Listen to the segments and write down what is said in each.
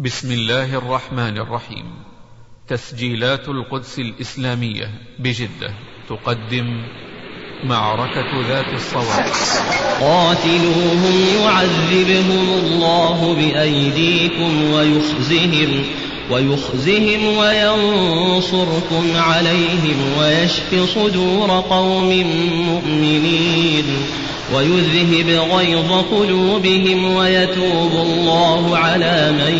بسم الله الرحمن الرحيم. تسجيلات القدس الإسلامية بجدة تقدم معركة ذات الصواب. قاتلوهم يعذبهم الله بأيديكم ويخزهم ويخزهم وينصركم عليهم ويشف صدور قوم مؤمنين. ويذهب غيظ قلوبهم ويتوب الله على من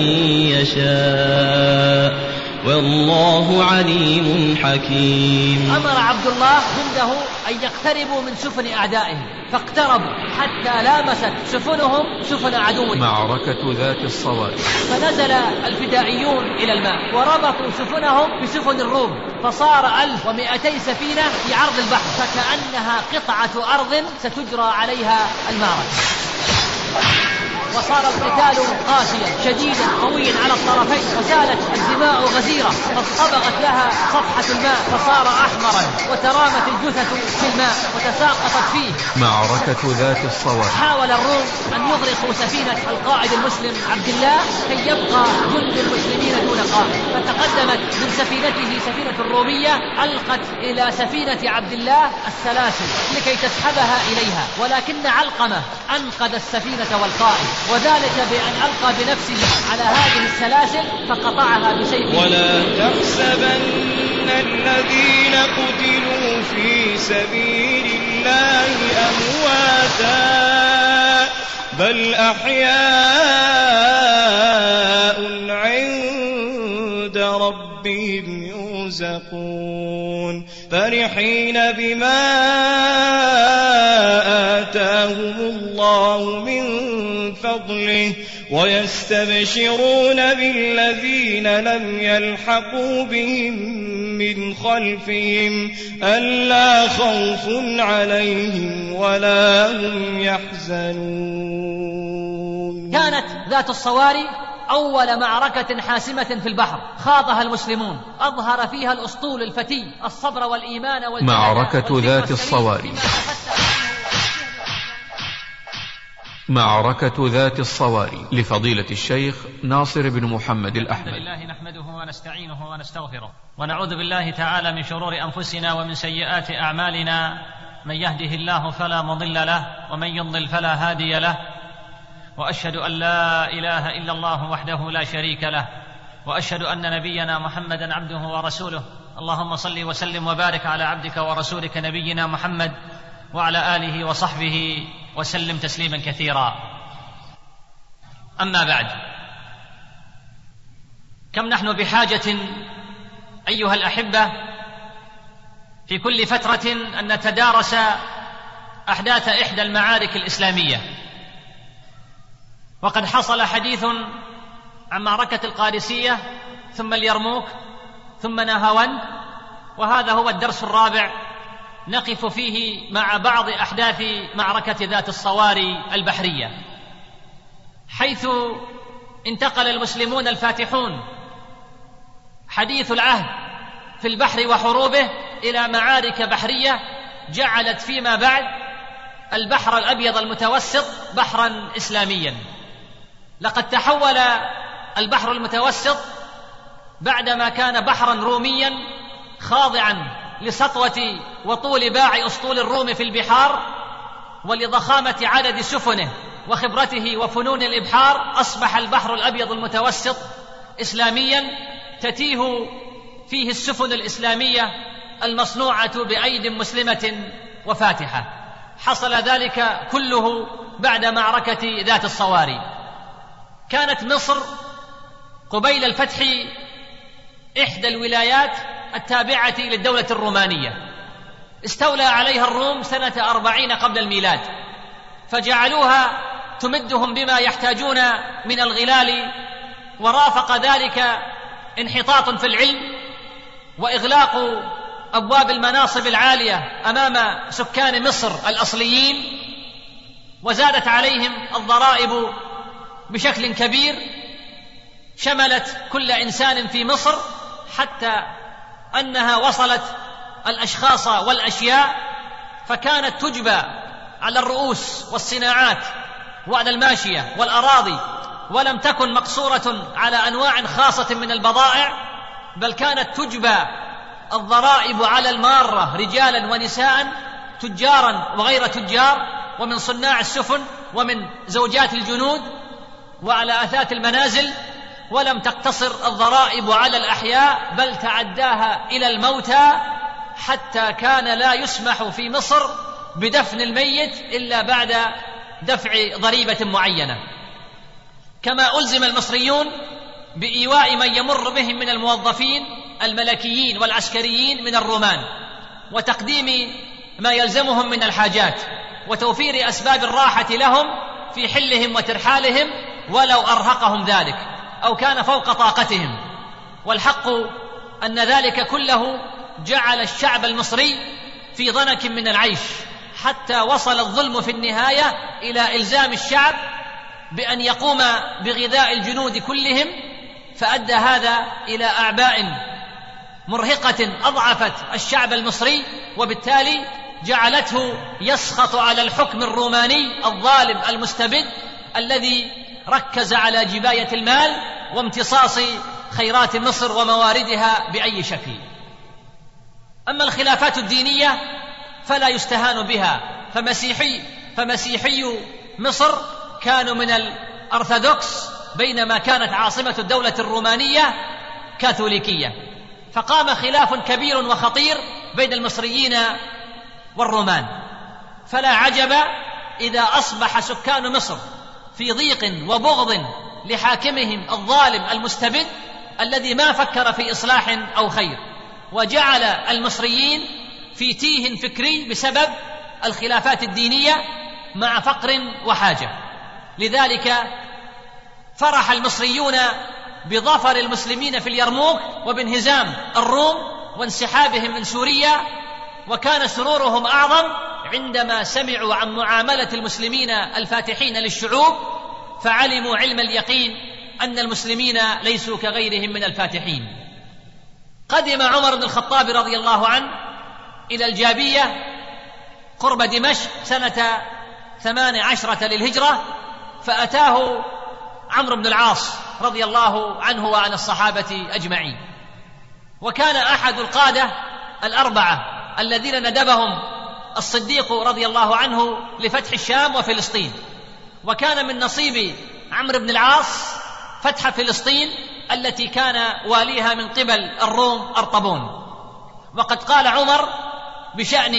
يشاء. والله عليم حكيم. أمر عبد الله جنده أن يقتربوا من سفن أعدائهم فاقتربوا حتى لامست سفنهم سفن عدوهم معركة ذات الصواري فنزل الفدائيون إلى الماء وربطوا سفنهم بسفن الروم فصار ألف ومئتي سفينة في عرض البحر فكأنها قطعة أرض ستجرى عليها المعركة. وصار القتال قاسيا شديدا قويا على الطرفين وسالت الدماء غزيرة فاصطبغت لها صفحة الماء فصار أحمرا وترامت الجثث في الماء وتساقطت فيه. معركة ذات الصواب حاول الروم أن يغرقوا سفينة القائد المسلم عبد الله كي يبقى جند المسلمين دون قائد. فتقدمت من سفينته سفينة الرومية ألقت إلى سفينة عبد الله السلاسل لكي تسحبها إليها ولكن علقمة أنقذ السفينة والقائد. وذلك بأن ألقى بنفسه على هذه السلاسل فقطعها بسيفه ولا تحسبن الذين قتلوا في سبيل الله أمواتا بل أحياء عند ربهم يرزقون. فرحين بما آتاهم الله من فضله ويستبشرون بالذين لم يلحقوا بهم من خلفهم ألا خوف عليهم ولا هم يحزنون كانت ذات الصواري أول معركة حاسمة في البحر خاضها المسلمون أظهر فيها الأسطول الفتي الصبر والإيمان معركة ذات الصواري. معركة ذات الصواري لفضيلة الشيخ ناصر بن محمد الحمد الأحمد لله نحمده ونستعينه ونستغفره ونعوذ بالله تعالى من شرور أنفسنا ومن سيئات أعمالنا. من يهده الله فلا مضل له ومن يضلل فلا هادي له. وأشهد أن لا إله إلا الله وحده لا شريك له. وأشهد أن نبينا محمدا عبده ورسوله. اللهم صل وسلم وبارك على عبدك ورسولك نبينا محمد وعلى آله وصحبه وسلم تسليما كثيرا. أما بعد كم نحن بحاجة أيها الأحبة في كل فترة أن نتدارس أحداث إحدى المعارك الإسلامية. وقد حصل حديث عن معركة القادسية ثم اليرموك ثم نهاوند وهذا هو الدرس الرابع نقف فيه مع بعض أحداث معركة ذات الصواري البحرية. حيث انتقل المسلمون الفاتحون حديث العهد في البحر وحروبه إلى معارك بحرية جعلت فيما بعد البحر الأبيض المتوسط بحرا اسلاميا. لقد تحول البحر المتوسط بعدما كان بحرا روميا خاضعا لسطوة وطول باع أسطول الروم في البحار ولضخامة عدد سفنه وخبرته وفنون الإبحار أصبح البحر الأبيض المتوسط اسلاميا تتيه فيه السفن الإسلامية المصنوعة بأيد مسلمة وفاتحة. حصل ذلك كله بعد معركة ذات الصواري. كانت مصر قبيل الفتح إحدى الولايات التابعة للدولة الرومانية. استولى عليها الروم سنة أربعين قبل الميلاد. فجعلوها تمدهم بما يحتاجون من الغلال ورافق ذلك انحطاط في العلم وإغلاق أبواب المناصب العالية أمام سكان مصر الأصليين وزادت عليهم الضرائب بشكل كبير شملت كل إنسان في مصر حتى أنها وصلت الأشخاص والأشياء فكانت تجبى على الرؤوس والصناعات وعلى الماشية والأراضي ولم تكن مقصورة على أنواع خاصة من البضائع بل كانت تجبى الضرائب على المارة رجالا ونساء تجارا وغير تجار ومن صناع السفن ومن زوجات الجنود وعلى آثاث المنازل ولم تقتصر الضرائب على الأحياء بل تعداها إلى الموتى حتى كان لا يسمح في مصر بدفن الميت إلا بعد دفع ضريبة معينة. كما ألزم المصريون بإيواء من يمر بهم من الموظفين الملكيين والعسكريين من الرومان وتقديم ما يلزمهم من الحاجات وتوفير أسباب الراحة لهم في حلهم وترحالهم ولو أرهقهم ذلك. أو كان فوق طاقتهم. والحق أن ذلك كله جعل الشعب المصري في ضنك من العيش حتى وصل الظلم في النهاية إلى إلزام الشعب بأن يقوم بغذاء الجنود كلهم فأدى هذا إلى أعباء مرهقة أضعفت الشعب المصري وبالتالي جعلته يسخط على الحكم الروماني الظالم المستبد الذي ركز على جباية المال وامتصاص خيرات مصر ومواردها بأي شكل. أما الخلافات الدينية فلا يستهان بها. فمسيحي فمسيحي مصر كانوا من الأرثوذكس بينما كانت عاصمة الدولة الرومانية كاثوليكية. فقام خلاف كبير وخطير بين المصريين والرومان. فلا عجب إذا أصبح سكان مصر في ضيق وبغض لحاكمهم الظالم المستبد الذي ما فكر في إصلاح أو خير. وجعل المصريين في تيه فكري بسبب الخلافات الدينية مع فقر وحاجة. لذلك فرح المصريون بظفر المسلمين في اليرموك وبانهزام الروم وانسحابهم من سوريا وكان سرورهم أعظم عندما سمعوا عن معاملة المسلمين الفاتحين للشعوب فعلموا علم اليقين أن المسلمين ليسوا كغيرهم من الفاتحين. قدم عمر بن الخطاب رضي الله عنه إلى الجابية قرب دمشق سنة ثمان عشرة للهجرة فأتاه عمرو بن العاص رضي الله عنه وعن الصحابة أجمعين. وكان أحد القادة الأربعة الذين ندبهم الصديق رضي الله عنه لفتح الشام وفلسطين. وكان من نصيب عمرو بن العاص فتح فلسطين التي كان واليها من قبل الروم أرطبون. وقد قال عمر بشأن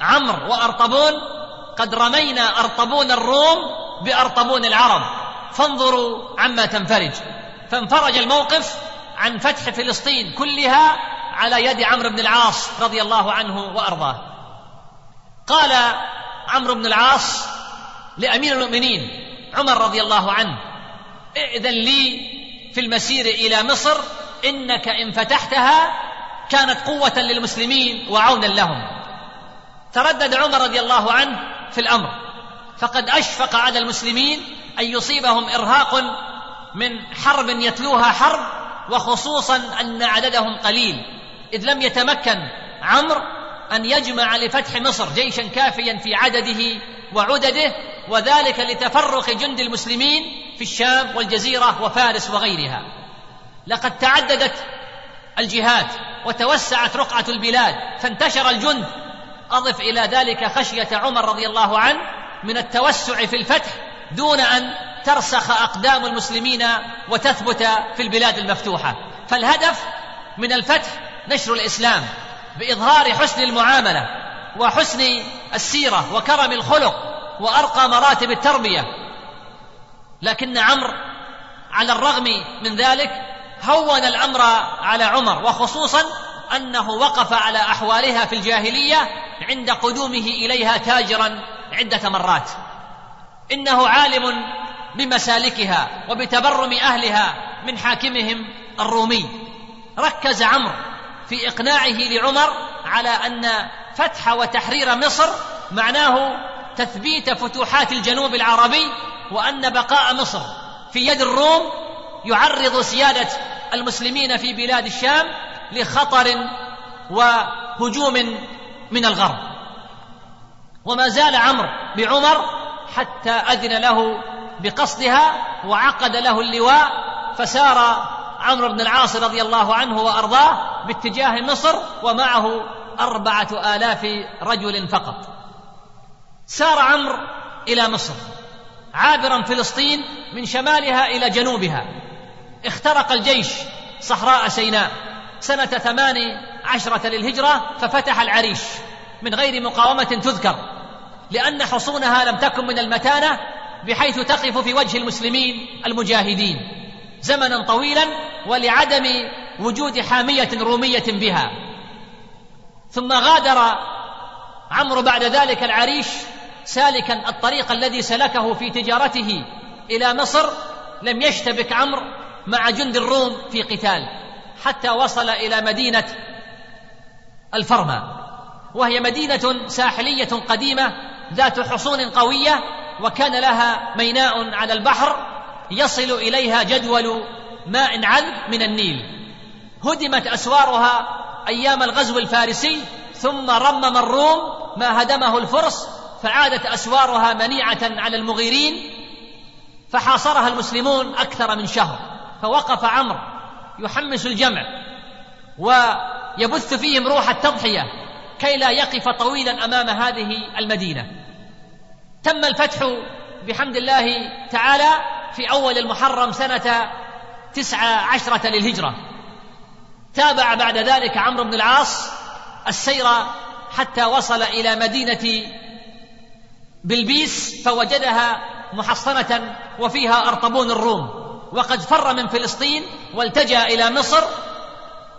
عمرو وأرطبون قد رمينا أرطبون الروم بأرطبون العرب فانظروا عما تنفرج. فانفرج الموقف عن فتح فلسطين كلها على يد عمرو بن العاص رضي الله عنه وأرضاه. قال عمرو بن العاص لأمير المؤمنين عمر رضي الله عنه ائذن لي في المسير إلى مصر إنك إن فتحتها كانت قوة للمسلمين وعونا لهم. تردد عمر رضي الله عنه في الأمر فقد أشفق على المسلمين أن يصيبهم إرهاق من حرب يتلوها حرب وخصوصا أن عددهم قليل إذ لم يتمكن عمرو أن يجمع لفتح مصر جيشا كافيا في عدده وعدده وذلك لتفرق جند المسلمين في الشام والجزيرة وفارس وغيرها. لقد تعددت الجهات وتوسعت رقعة البلاد فانتشر الجند. أضف إلى ذلك خشية عمر رضي الله عنه من التوسع في الفتح دون أن ترسخ أقدام المسلمين وتثبت في البلاد المفتوحة. فالهدف من الفتح نشر الإسلام. بإظهار حسن المعاملة وحسن السيرة وكرم الخلق وأرقى مراتب التربية. لكن عمرو على الرغم من ذلك هون الأمر على عمر وخصوصا أنه وقف على أحوالها في الجاهلية عند قدومه إليها تاجرا عدة مرات. إنه عالم بمسالكها وبتبرم أهلها من حاكمهم الرومي. ركز عمرو في إقناعه لعمر على أن فتح وتحرير مصر معناه تثبيت فتوحات الجنوب العربي وأن بقاء مصر في يد الروم يعرض سيادة المسلمين في بلاد الشام لخطر وهجوم من الغرب. وما زال عمرو بعمر حتى أذن له بقصدها وعقد له اللواء فسار عمرو بن العاص رضي الله عنه وأرضاه باتجاه مصر ومعه أربعة آلاف رجل فقط. سار عمرو إلى مصر عابرا فلسطين من شمالها إلى جنوبها. اخترق الجيش صحراء سيناء سنة ثمان عشرة للهجرة ففتح العريش من غير مقاومة تذكر لأن حصونها لم تكن من المتانة بحيث تقف في وجه المسلمين المجاهدين. زمنا طويلا ولعدم وجود حامية رومية بها. ثم غادر عمرو بعد ذلك العريش سالكا الطريق الذي سلكه في تجارته إلى مصر لم يشتبك عمرو مع جند الروم في قتال حتى وصل إلى مدينة الفرما. وهي مدينة ساحلية قديمة ذات حصون قوية وكان لها ميناء على البحر يصل إليها جدول ماء عذب من النيل. هدمت اسوارها أيام الغزو الفارسي ثم رمم الروم ما هدمه الفرس فعادت اسوارها منيعة على المغيرين فحاصرها المسلمون أكثر من شهر فوقف عمرو يحمس الجمع ويبث فيهم روح التضحية كي لا يقف طويلا أمام هذه المدينة. تم الفتح بحمد الله تعالى في أول المحرم سنة تسع عشرة للهجرة. تابع بعد ذلك عمرو بن العاص السير حتى وصل إلى مدينة بلبيس فوجدها محصنة وفيها أرطبون الروم. وقد فر من فلسطين والتجأ إلى مصر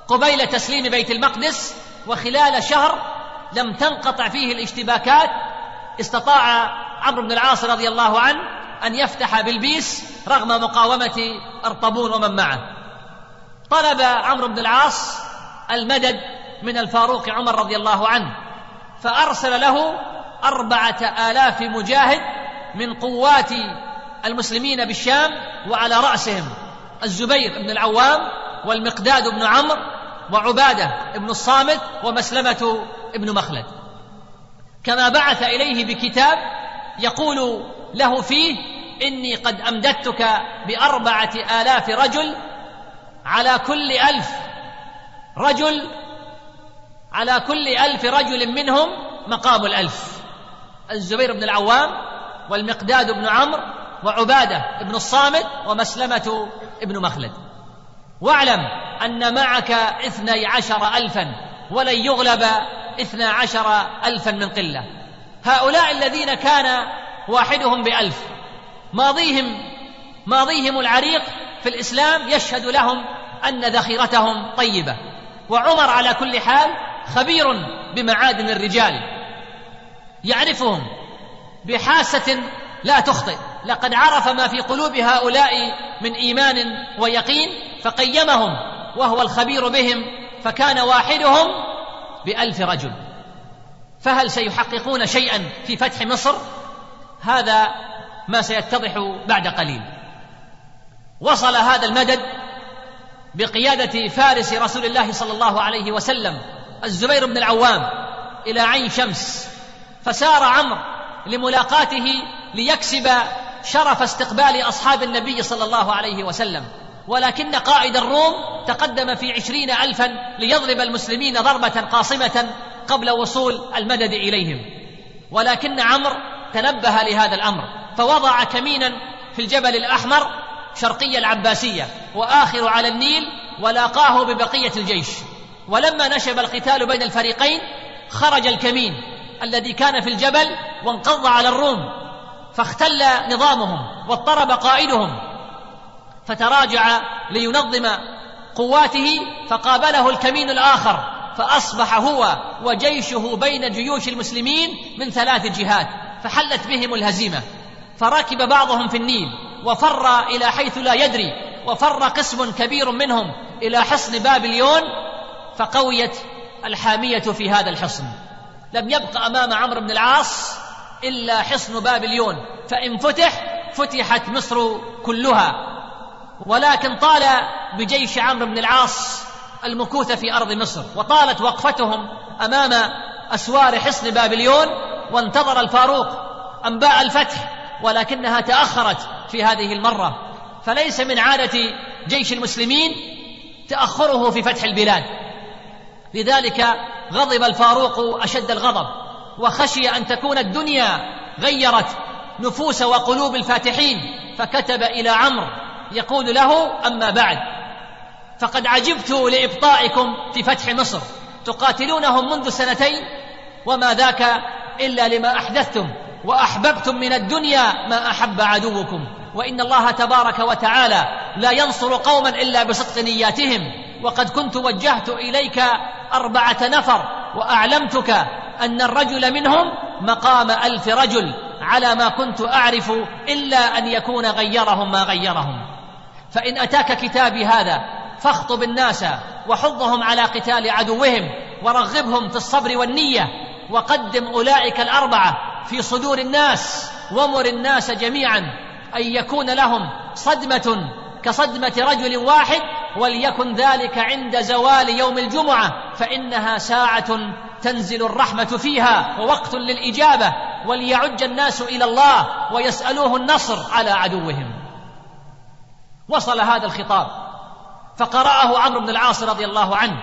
قبيل تسليم بيت المقدس وخلال شهر لم تنقطع فيه الاشتباكات استطاع عمرو بن العاص رضي الله عنه أن يفتح بلبيس رغم مقاومة ارطبون ومن معه. طلب عمرو بن العاص المدد من الفاروق عمر رضي الله عنه فأرسل له أربعة آلاف مجاهد من قوات المسلمين بالشام وعلى رأسهم الزبير بن العوام والمقداد بن عمرو وعبادة بن الصامت ومسلمة بن مخلد. كما بعث إليه بكتاب يقول له فيه إني قد أمددتك بأربعة آلاف رجل على كل ألف رجل على كل ألف رجل منهم مقام الألف. الزبير بن العوام والمقداد بن عمرو وعبادة بن الصامت ومسلمة بن مخلد. واعلم أن معك اثني عشر الفا ولن يغلب اثنى عشر الفا من قلة. هؤلاء الذين كان واحدهم بألف. ماضيهم ماضيهم العريق في الإسلام يشهد لهم أن ذخيرتهم طيبة. وعمر على كل حال خبير بمعادن الرجال. يعرفهم بحاسة لا تخطئ. لقد عرف ما في قلوب هؤلاء من إيمان ويقين فقيمهم وهو الخبير بهم فكان واحدهم بألف رجل. فهل سيحققون شيئا في فتح مصر؟ هذا ما سيتضح بعد قليل. وصل هذا المدد بقيادة فارس رسول الله صلى الله عليه وسلم الزبير بن العوام إلى عين شمس. فسار عمرو لملاقاته ليكسب شرف استقبال أصحاب النبي صلى الله عليه وسلم. ولكن قائد الروم تقدم في عشرين ألفا ليضرب المسلمين ضربة قاصمة قبل وصول المدد إليهم. ولكن عمرو تنبه لهذا الأمر فوضع كمينا في الجبل الأحمر شرقي العباسية وآخر على النيل ولاقاه ببقية الجيش. ولما نشب القتال بين الفريقين خرج الكمين الذي كان في الجبل وانقض على الروم فاختل نظامهم واضطرب قائدهم فتراجع لينظم قواته فقابله الكمين الآخر فأصبح هو وجيشه بين جيوش المسلمين من ثلاث جهات. فحلت بهم الهزيمة فركب بعضهم في النيل وفر إلى حيث لا يدري وفر قسم كبير منهم إلى حصن بابليون فقويت الحامية في هذا الحصن. لم يبق أمام عمرو بن العاص إلا حصن بابليون فإن فتح فتحت مصر كلها. ولكن طال بجيش عمرو بن العاص المكوث في أرض مصر وطالت وقفتهم أمام أسوار حصن بابليون وانتظر الفاروق أنباء الفتح ولكنها تأخرت في هذه المرة. فليس من عادة جيش المسلمين تأخره في فتح البلاد. لذلك غضب الفاروق أشد الغضب وخشي أن تكون الدنيا غيرت نفوس وقلوب الفاتحين فكتب إلى عمرو يقول له أما بعد فقد عجبت لإبطائكم في فتح مصر تقاتلونهم منذ سنتين وما ذاك إلا لما أحدثتم وأحببتم من الدنيا ما أحب عدوكم. وإن الله تبارك وتعالى لا ينصر قوما إلا بصدق نياتهم. وقد كنت وجهت إليك أربعة نفر وأعلمتك أن الرجل منهم مقام ألف رجل على ما كنت أعرف إلا أن يكون غيرهم ما غيرهم. فإن أتاك كتابي هذا فاخطب الناس وحضهم على قتال عدوهم ورغبهم في الصبر والنية وقدم أولئك الأربعة في صدور الناس ومر الناس جميعا أن يكون لهم صدمة كصدمة رجل واحد وليكن ذلك عند زوال يوم الجمعة فإنها ساعة تنزل الرحمة فيها ووقت للإجابة وليعج الناس إلى الله ويسألوه النصر على عدوهم. وصل هذا الخطاب فقرأه عمرو بن العاص رضي الله عنه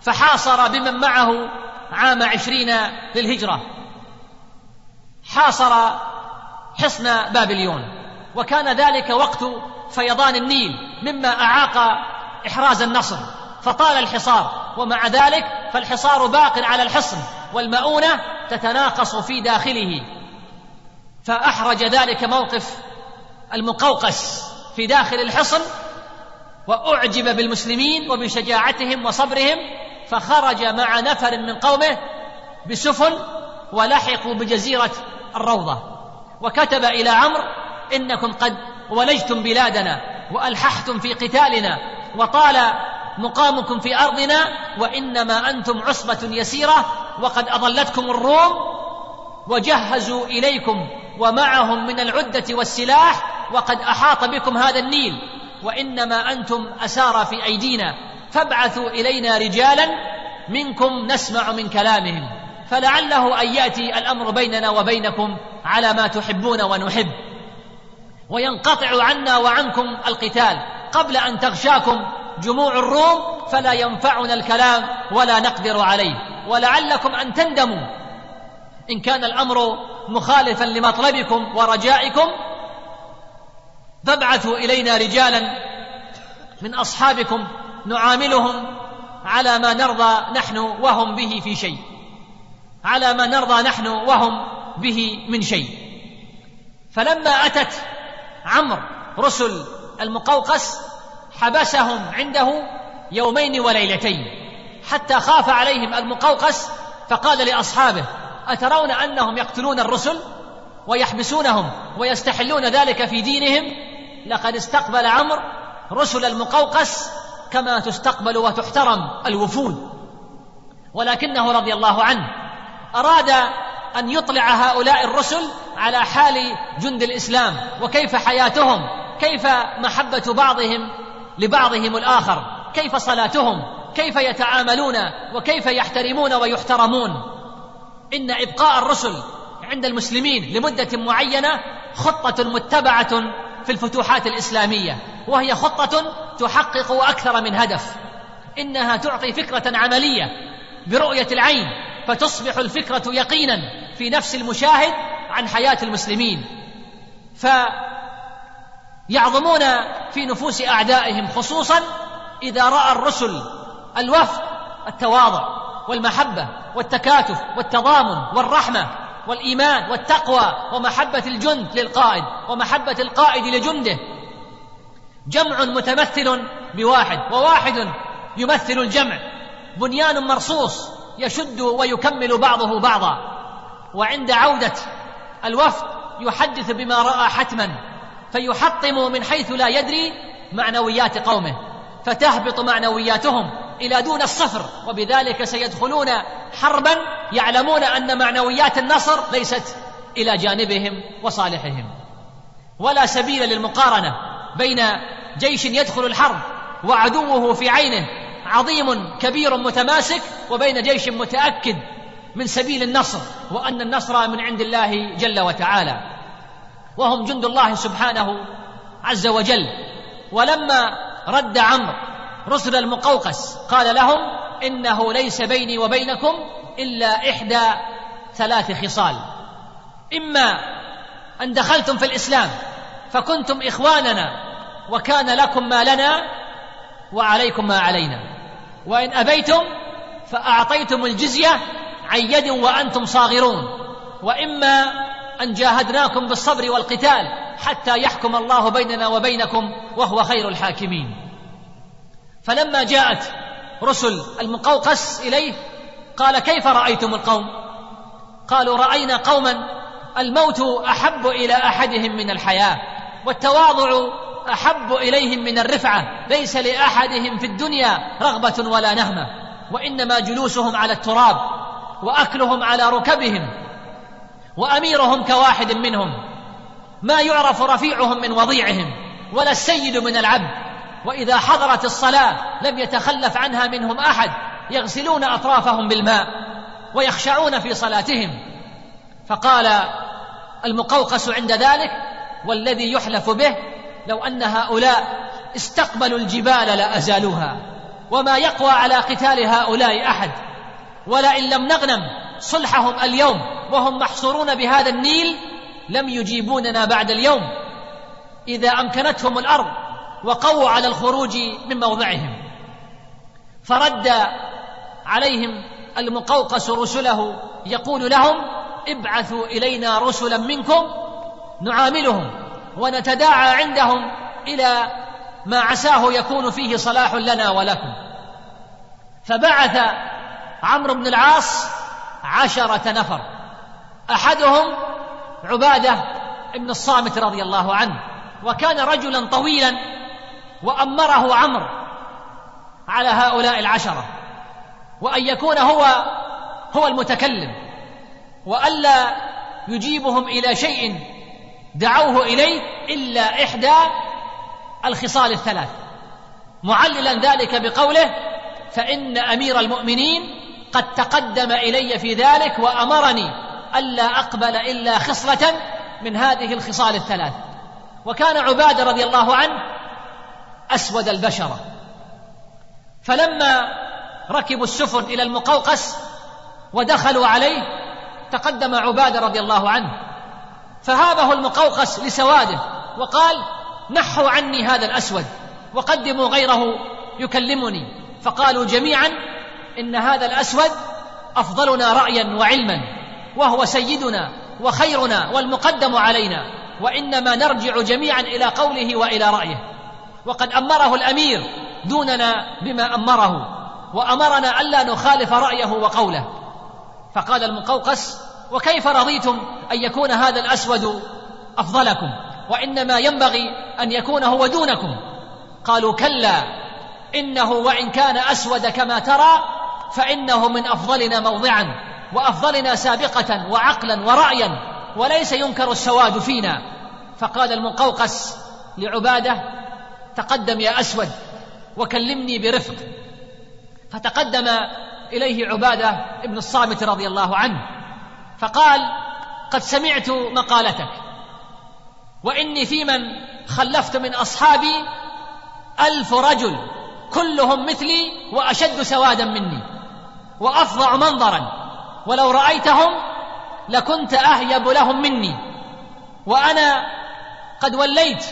فحاصر بمن معه عام عشرين للهجرة حاصر حصن بابليون. وكان ذلك وقت فيضان النيل مما أعاق إحراز النصر. فطال الحصار. ومع ذلك فالحصار باق على الحصن والمؤونة تتناقص في داخله. فأحرج ذلك موقف المقوقس في داخل الحصن وأعجب بالمسلمين وبشجاعتهم وصبرهم فخرج مع نفر من قومه بسفن ولحقوا بجزيرة الروضة. وكتب إلى عمرو إنكم قد ولجتم بلادنا وألححتم في قتالنا وطال مقامكم في أرضنا وإنما أنتم عصبة يسيرة وقد أضلتكم الروم وجهزوا إليكم ومعهم من العدة والسلاح وقد أحاط بكم هذا النيل وإنما أنتم أسارى في أيدينا فابعثوا إلينا رجالا منكم نسمع من كلامهم فلعله أن يأتي الأمر بيننا وبينكم على ما تحبون ونحب. وينقطع عنا وعنكم القتال. قبل أن تغشاكم جموع الروم فلا ينفعنا الكلام ولا نقدر عليه. ولعلكم أن تندموا. إن كان الأمر مخالفا لمطلبكم ورجائكم فابعثوا إلينا رجالا من أصحابكم نعاملهم على ما نرضى نحن وهم به في شيء. على ما نرضى نحن وهم به من شيء. فلما أتت عمرو رسل المقوقس حبسهم عنده يومين وليلتين. حتى خاف عليهم المقوقس فقال لأصحابه أترون أنهم يقتلون الرسل ويحبسونهم ويستحلون ذلك في دينهم؟ لقد استقبل عمرو رسل المقوقس كما تستقبل وتحترم الوفود. ولكنه رضي الله عنه أراد أن يطلع هؤلاء الرسل على حال جند الإسلام وكيف حياتهم كيف محبة بعضهم لبعضهم الآخر كيف صلاتهم كيف يتعاملون وكيف يحترمون ويحترمون. إن إبقاء الرسل عند المسلمين لمدة معينة خطة متبعة في الفتوحات الإسلامية وهي خطة تحقق أكثر من هدف. إنها تعطي فكرة عملية برؤية العين فتصبح الفكرة يقينا في نفس المشاهد عن حياة المسلمين. فيعظمون في نفوس أعدائهم خصوصا إذا رأى الرسل الوفد التواضع والمحبة والتكاتف والتضامن والرحمة. والإيمان والتقوى ومحبة الجند للقائد ومحبة القائد لجنده. جمع متمثل بواحد وواحد يمثل الجمع. بنيان مرصوص يشد ويكمل بعضه بعضا. وعند عودة الوفد يحدث بما رأى حتما فيحطم من حيث لا يدري معنويات قومه فتهبط معنوياتهم. إلى دون الصفر وبذلك سيدخلون حربا يعلمون أن معنويات النصر ليست إلى جانبهم وصالحهم. ولا سبيل للمقارنة بين جيش يدخل الحرب وعدوه في عينه عظيم كبير متماسك وبين جيش متأكد من سبيل النصر وأن النصر من عند الله جل وتعالى. وهم جند الله سبحانه عز وجل. ولما رد عمرو رسل المقوقس قال لهم إنه ليس بيني وبينكم إلا إحدى ثلاث خصال. إما أن دخلتم في الإسلام فكنتم إخواننا وكان لكم ما لنا وعليكم ما علينا. وإن أبيتم فأعطيتم الجزية عن يد وأنتم صاغرون. وإما أن جاهدناكم بالصبر والقتال حتى يحكم الله بيننا وبينكم وهو خير الحاكمين. فلما جاءت رسل المقوقس إليه قال كيف رأيتم القوم؟ قالوا رأينا قوما الموت أحب إلى أحدهم من الحياة والتواضع أحب إليهم من الرفعة ليس لأحدهم في الدنيا رغبة ولا نهمة وإنما جلوسهم على التراب وأكلهم على ركبهم وأميرهم كواحد منهم ما يعرف رفيعهم من وضيعهم ولا السيد من العبد وإذا حضرت الصلاة لم يتخلف عنها منهم أحد يغسلون أطرافهم بالماء ويخشعون في صلاتهم. فقال المقوقس عند ذلك والذي يحلف به لو أن هؤلاء استقبلوا الجبال لأزالوها وما يقوى على قتال هؤلاء أحد ولئن لم نغنم صلحهم اليوم وهم محصورون بهذا النيل لم يجيبوننا بعد اليوم. إذا أمكنتهم الأرض وقووا على الخروج من موضعهم. فرد عليهم المقوقس رسله يقول لهم ابعثوا إلينا رسلا منكم نعاملهم ونتداعى عندهم إلى ما عساه يكون فيه صلاح لنا ولكم. فبعث عمرو بن العاص عشرة نفر أحدهم عبادة بن الصامت رضي الله عنه وكان رجلا طويلا وأمره عمرو على هؤلاء العشرة وأن يكون هو هو المتكلم وألا يجيبهم إلى شيء دعوه إليه إلا إحدى الخصال الثلاث. معللا ذلك بقوله فإن أمير المؤمنين قد تقدم إلي في ذلك وأمرني ألا أقبل إلا خصلة من هذه الخصال الثلاث. وكان عبادة رضي الله عنه أسود البشره فلما ركبوا السفن إلى المقوقس ودخلوا عليه تقدم عبادة رضي الله عنه. فهابه المقوقس لسواده وقال نحوا عني هذا الأسود وقدموا غيره يكلمني فقالوا جميعا إن هذا الأسود أفضلنا رايا وعلما وهو سيدنا وخيرنا والمقدم علينا وإنما نرجع جميعا إلى قوله وإلى رأيه وقد أمره الأمير دوننا بما أمره وأمرنا ألا نخالف رأيه وقوله. فقال المقوقس وكيف رضيتم أن يكون هذا الأسود أفضلكم؟ وإنما ينبغي أن يكون هو دونكم. قالوا كلا إنه وإن كان أسود كما ترى فإنه من أفضلنا موضعا وأفضلنا سابقة وعقلا ورايا وليس ينكر السواد فينا. فقال المقوقس لعبادة تقدم يا أسود وكلمني برفق. فتقدم إليه عبادة بن الصامت رضي الله عنه فقال قد سمعت مقالتك وإني في من خلفت من أصحابي ألف رجل كلهم مثلي وأشد سوادا مني وأفظع منظرا ولو رأيتهم لكنت أهيب لهم مني وأنا قد وليت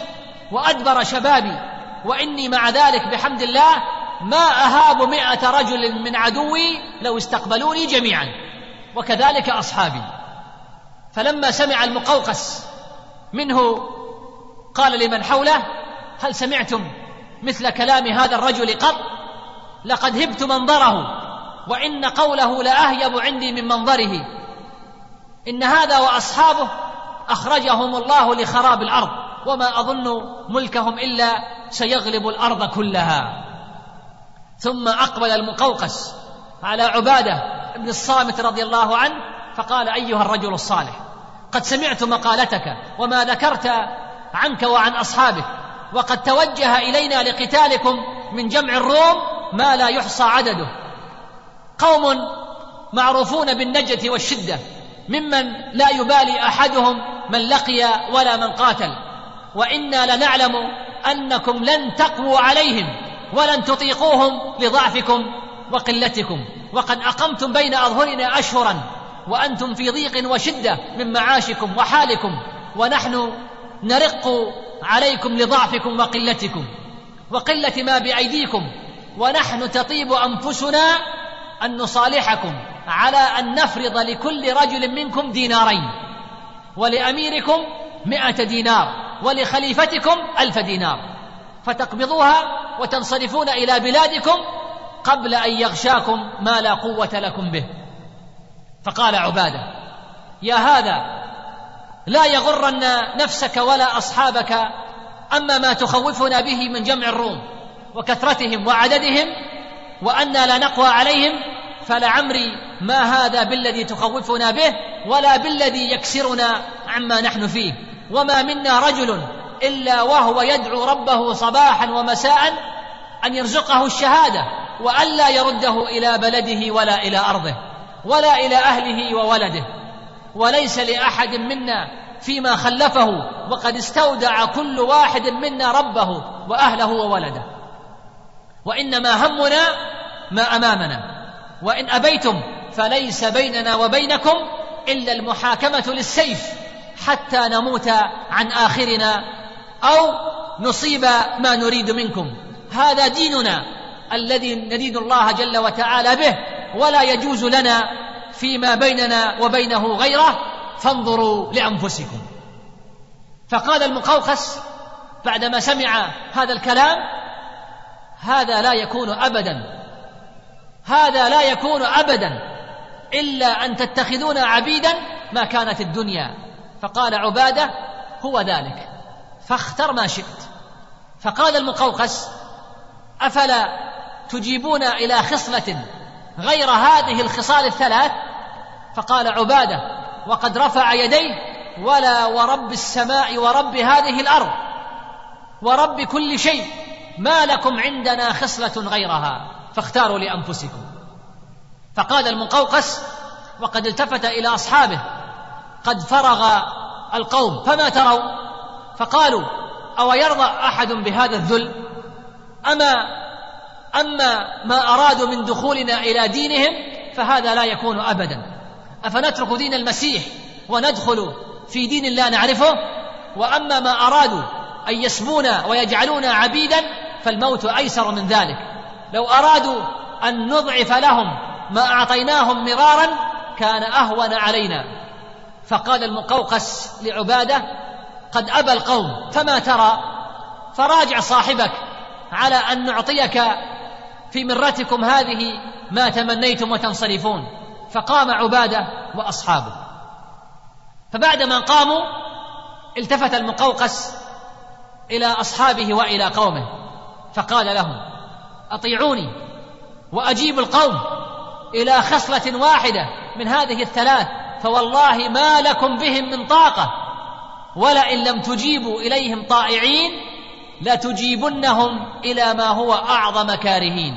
وأدبر شبابي وإني مع ذلك بحمد الله ما أهاب مائه رجل من عدوي لو استقبلوني جميعا وكذلك أصحابي. فلما سمع المقوقس منه قال لمن حوله هل سمعتم مثل كلام هذا الرجل قط؟ لقد هبت منظره وإن قوله لأهيب عندي من منظره. إن هذا وأصحابه أخرجهم الله لخراب الأرض. وما أظن ملكهم إلا سيغلب الأرض كلها. ثم أقبل المقوقس على عبادة بن الصامت رضي الله عنه فقال أيها الرجل الصالح قد سمعت مقالتك وما ذكرت عنك وعن أصحابك وقد توجه إلينا لقتالكم من جمع الروم ما لا يحصى عدده. قوم معروفون بالنجة والشدة ممن لا يبالي أحدهم من لقي ولا من قاتل. وإنا لنعلم أنكم لن تقووا عليهم ولن تطيقوهم لضعفكم وقلتكم وقد أقمتم بين أظهرنا أشهرا وأنتم في ضيق وشدة من معاشكم وحالكم ونحن نرق عليكم لضعفكم وقلتكم وقلة ما بأيديكم ونحن تطيب أنفسنا أن نصالحكم على أن نفرض لكل رجل منكم دينارين ولأميركم مائه دينار ولخليفتكم ألف دينار فتقبضوها وتنصرفون إلى بلادكم قبل أن يغشاكم ما لا قوة لكم به. فقال عبادة يا هذا لا يغرن نفسك ولا أصحابك أما ما تخوفنا به من جمع الروم وكثرتهم وعددهم وأنا لا نقوى عليهم فلعمري ما هذا بالذي تخوفنا به ولا بالذي يكسرنا عما نحن فيه. وما منا رجل إلا وهو يدعو ربه صباحا ومساء أن يرزقه الشهادة والا يرده إلى بلده ولا إلى أرضه ولا إلى أهله وولده. وليس لأحد منا فيما خلفه وقد استودع كل واحد منا ربه وأهله وولده. وإنما همنا ما أمامنا. وإن أبيتم فليس بيننا وبينكم إلا المحاكمة للسيف. حتى نموت عن آخرنا أو نصيب ما نريد منكم. هذا ديننا الذي ندين الله جل وتعالى به ولا يجوز لنا فيما بيننا وبينه غيره فانظروا لأنفسكم. فقال المقوقس بعدما سمع هذا الكلام هذا لا يكون ابدا. هذا لا يكون ابدا إلا أن تتخذون عبيدا ما كانت الدنيا. فقال عبادة هو ذلك فاختر ما شئت. فقال المقوقس أفلا تجيبون إلى خصله غير هذه الخصال الثلاث؟ فقال عبادة وقد رفع يديه ولا ورب السماء ورب هذه الأرض ورب كل شيء ما لكم عندنا خصله غيرها فاختاروا لأنفسكم. فقال المقوقس وقد التفت إلى أصحابه قد فرغ القوم فما تروا؟ فقالوا أو يرضى أحد بهذا الذل؟ أما أما ما أرادوا من دخولنا إلى دينهم فهذا لا يكون ابدا. أفنترك دين المسيح وندخل في دين لا نعرفه؟ وأما ما أرادوا أن يسمونا ويجعلونا عبيدا فالموت أيسر من ذلك. لو أرادوا أن نضعف لهم ما أعطيناهم مرارا كان أهون علينا. فقال المقوقس لعبادة قد أبى القوم فما ترى؟ فراجع صاحبك على أن نعطيك في مرتكم هذه ما تمنيتم وتنصرفون. فقام عبادة وأصحابه. فبعدما قاموا التفت المقوقس إلى أصحابه وإلى قومه فقال لهم أطيعوني وأجيب القوم إلى خصلة واحدة من هذه الثلاث فوالله ما لكم بهم من طاقة. ولئن لم تجيبوا إليهم طائعين لتجيبنهم إلى ما هو أعظم كارهين.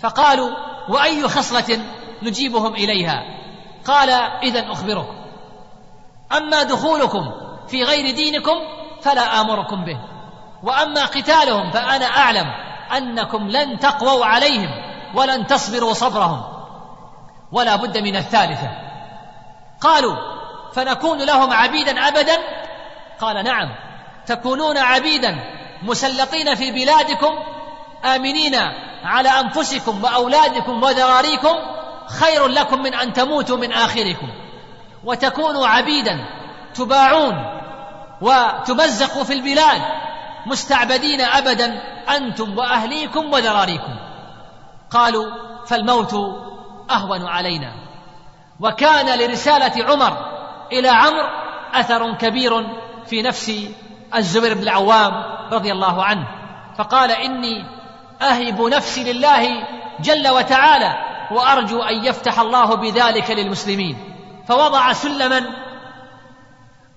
فقالوا وأي خصلة نجيبهم إليها؟ قال اذا أخبركم. أما دخولكم في غير دينكم فلا آمركم به. وأما قتالهم فأنا أعلم أنكم لن تقووا عليهم ولن تصبروا صبرهم. ولا بد من الثالثة. قالوا فنكون لهم عبيدا أبدا؟ قال نعم. تكونون عبيدا مسلطين في بلادكم آمنين على أنفسكم وأولادكم وذراريكم خير لكم من أن تموتوا من آخركم. وتكونوا عبيدا تباعون وتمزقوا في البلاد مستعبدين أبدا أنتم وأهليكم وذراريكم. قالوا فالموت أهون علينا. وكان لرسالة عمر إلى عمرو أثر كبير في نفس الزبير بن العوام رضي الله عنه. فقال إني أهب نفسي لله جل وتعالى وأرجو أن يفتح الله بذلك للمسلمين. فوضع سلما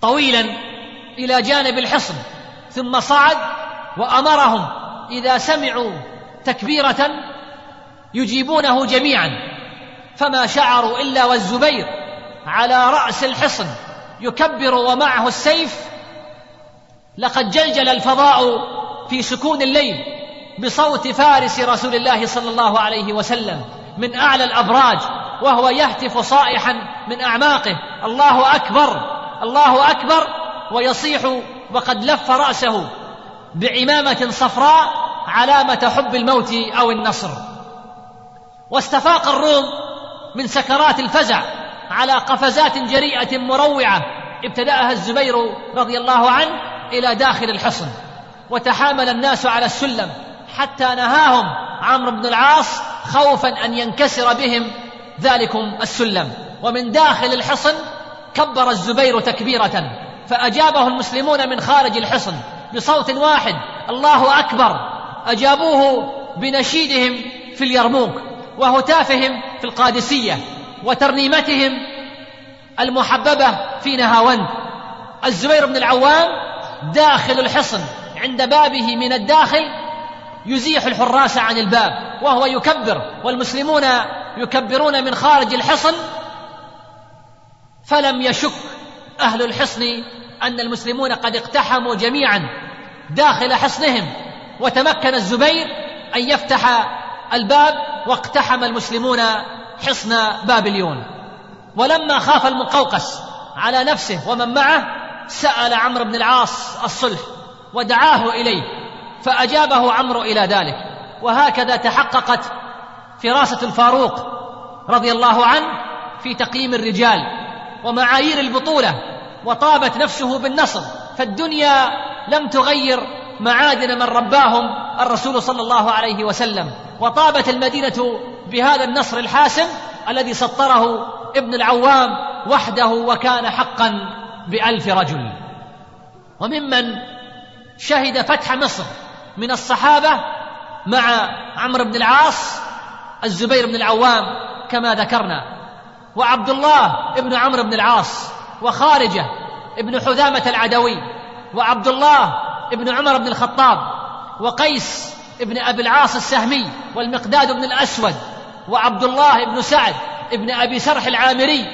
طويلا إلى جانب الحصن ثم صعد وأمرهم إذا سمعوا تكبيرة يجيبونه جميعا. فما شعروا إلا والزبير على رأس الحصن يكبر ومعه السيف. لقد جلجل الفضاء في سكون الليل بصوت فارس رسول الله صلى الله عليه وسلم من أعلى الأبراج وهو يهتف صائحا من أعماقه الله أكبر الله أكبر. ويصيح وقد لف رأسه بعمامة صفراء علامة حب الموت أو النصر. واستفاق الروم من سكرات الفزع على قفزات جريئة مروعة. ابتدأها الزبير رضي الله عنه إلى داخل الحصن وتحامل الناس على السلم حتى نهاهم عمرو بن العاص خوفا أن ينكسر بهم ذلكم السلم. ومن داخل الحصن كبر الزبير تكبيرة فأجابه المسلمون من خارج الحصن بصوت واحد الله أكبر! أجابوه بنشيدهم في اليرموك. وهتافهم في القادسية وترنيمتهم المحببة في نهاوند الزبير بن العوام داخل الحصن عند بابه من الداخل يزيح الحراس عن الباب وهو يكبر والمسلمون يكبرون من خارج الحصن. فلم يشك أهل الحصن أن المسلمون قد اقتحموا جميعا داخل حصنهم وتمكن الزبير أن يفتح الباب واقتحم المسلمون حصن بابليون. ولما خاف المقوقس على نفسه ومن معه سأل عمرو بن العاص الصلح ودعاه إليه فأجابه عمرو إلى ذلك. وهكذا تحققت فراسة الفاروق رضي الله عنه في تقييم الرجال ومعايير البطولة وطابت نفسه بالنصر فالدنيا لم تغير معادن من رباهم الرسول صلى الله عليه وسلم وطابت المدينة بهذا النصر الحاسم الذي سطره ابن العوام وحده وكان حقا بألف رجل. وممن شهد فتح مصر من الصحابة مع عمرو بن العاص الزبير بن العوام كما ذكرنا وعبد الله بن عمرو بن العاص وخارجة ابن حذامة العدوي وعبد الله بن عمر بن الخطاب وقيس ابن أبي العاص السهمي والمقداد بن الأسود وعبد الله بن سعد ابن أبي سرح العامري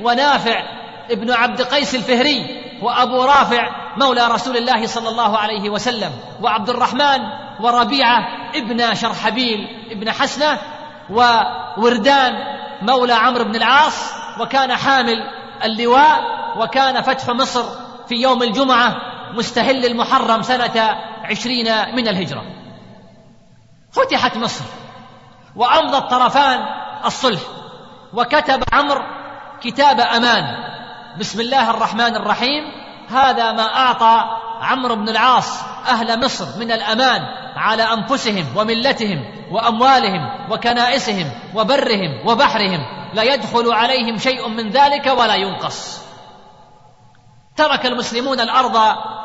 ونافع ابن عبد قيس الفهري وأبو رافع مولى رسول الله صلى الله عليه وسلم وعبد الرحمن وربيعة ابن شرحبيل ابن حسنة ووردان مولى عمرو بن العاص وكان حامل اللواء وكان فتح مصر في يوم الجمعة مستهل المحرم سنة عشرين من الهجرة. فتحت مصر وأمضى الطرفان الصلح وكتب عمرو كتاب أمان. بسم الله الرحمن الرحيم. هذا ما أعطى عمرو بن العاص أهل مصر من الأمان على أنفسهم وملتهم وأموالهم وكنائسهم وبرهم وبحرهم. لا يدخل عليهم شيء من ذلك ولا ينقص. ترك المسلمون الأرض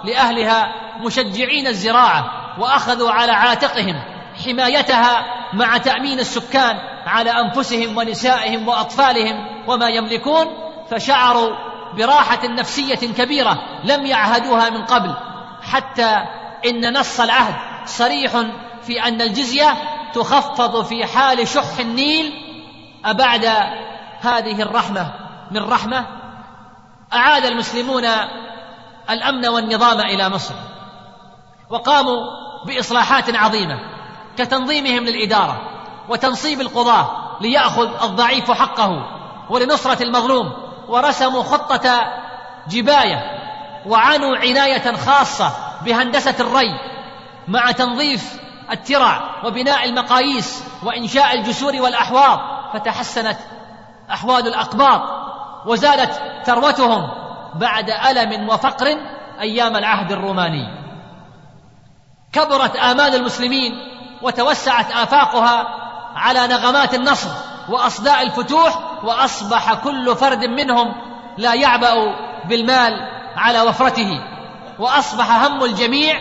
لأهلها مشجعين الزراعة وأخذوا على عاتقهم حمايتها مع تأمين السكان على أنفسهم ونسائهم وأطفالهم وما يملكون فشعروا براحة نفسية كبيرة لم يعهدوها من قبل حتى إن نص العهد صريح في أن الجزية تخفض في حال شح النيل أبعد هذه الرحمة من رحمة أعاد المسلمون الأمن والنظام إلى مصر وقاموا بإصلاحات عظيمة كتنظيمهم للإدارة وتنصيب القضاة ليأخذ الضعيف حقه ولنصرة المظلوم ورسموا خطة جباية وعنوا عناية خاصة بهندسة الري مع تنظيف الترع وبناء المقاييس وإنشاء الجسور والأحواض فتحسنت أحوال الأقباط وزادت ثروتهم بعد ألم وفقر أيام العهد الروماني. كبرت آمال المسلمين وتوسعت آفاقها على نغمات النصر وأصداء الفتوح وأصبح كل فرد منهم لا يعبأ بالمال على وفرته. وأصبح هم الجميع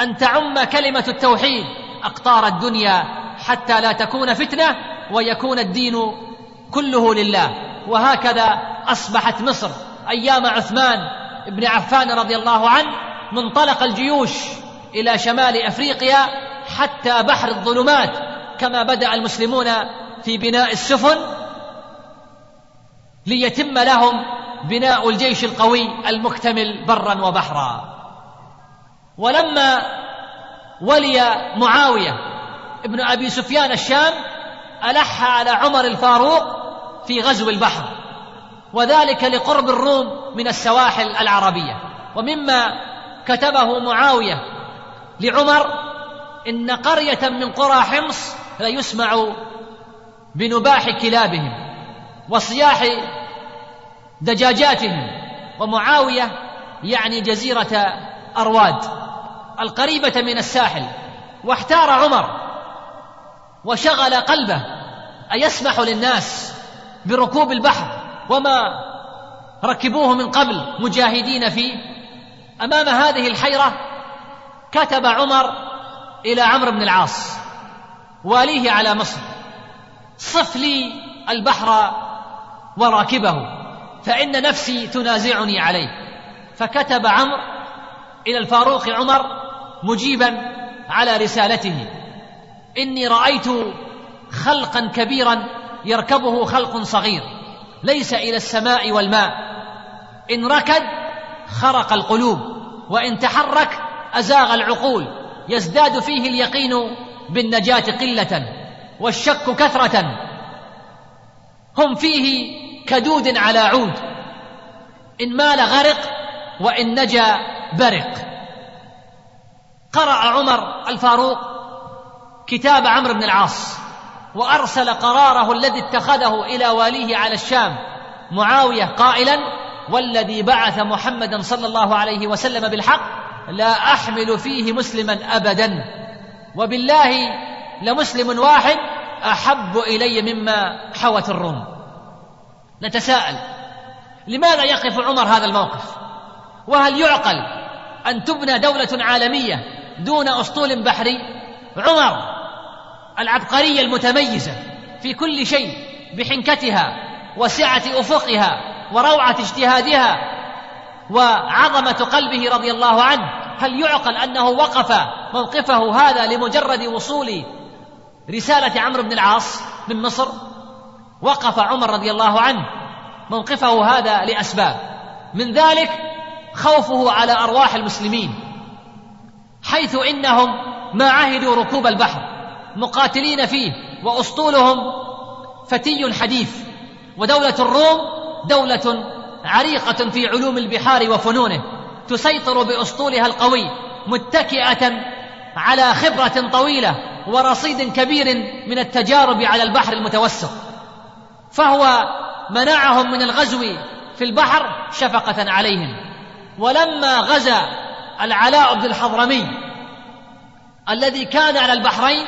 أن تعم كلمة التوحيد أقطار الدنيا حتى لا تكون فتنة ويكون الدين كله لله. وهكذا أصبحت مصر أيام عثمان بن عفان رضي الله عنه منطلق الجيوش إلى شمال أفريقيا حتى بحر الظلمات كما بدأ المسلمون في بناء السفن ليتم لهم بناء الجيش القوي المكتمل برا وبحرا. ولما ولي معاوية ابن أبي سفيان الشام ألح على عمر الفاروق في غزو البحر وذلك لقرب الروم من السواحل العربية. ومما كتبه معاوية لعمر إن قرية من قرى حمص ليسمع بنباح كلابهم وصياح دجاجاتهم. ومعاوية يعني جزيرة أرواد القريبة من الساحل. واحتار عمر وشغل قلبه أيسمح للناس بركوب البحر وما ركبوه من قبل مجاهدين فيه. أمام هذه الحيرة كتب عمر إلى عمرو بن العاص واليه على مصر صف لي البحر وراكبه فإن نفسي تنازعني عليه. فكتب عمرو إلى الفاروق عمر مجيبا على رسالته إني رأيت خلقا كبيرا يركبه خلق صغير ليس إلى السماء والماء. إن ركد خرق القلوب وإن تحرك أزاغ العقول. يزداد فيه اليقين بالنجاة قلة والشك كثرة. هم فيه كدود على عود. إن مال غرق وإن نجا برق. قرأ عمر الفاروق كتاب عمرو بن العاص. وأرسل قراره الذي اتخذه إلى واليه على الشام معاوية قائلا والذي بعث محمدا صلى الله عليه وسلم بالحق لا أحمل فيه مسلما ابدا وبالله لمسلم واحد أحب إلي مما حوت الروم. نتساءل لماذا يقف عمر هذا الموقف؟ وهل يعقل أن تبنى دولة عالمية دون أسطول بحري؟ عمر العبقرية المتميزة في كل شيء بحنكتها وسعة أفقها وروعة اجتهادها وعظمة قلبه رضي الله عنه. هل يعقل أنه وقف موقفه هذا لمجرد وصول رسالة عمرو بن العاص من مصر؟ وقف عمر رضي الله عنه موقفه هذا لأسباب. من ذلك خوفه على أرواح المسلمين حيث إنهم ما عهدوا ركوب البحر. مقاتلين فيه وأسطولهم فتي حديث ودولة الروم دولة عريقة في علوم البحار وفنونه تسيطر بأسطولها القوي متكئة على خبرة طويلة ورصيد كبير من التجارب على البحر المتوسط. فهو منعهم من الغزو في البحر شفقة عليهم. ولما غزا العلاء بن الحضرمي الذي كان على البحرين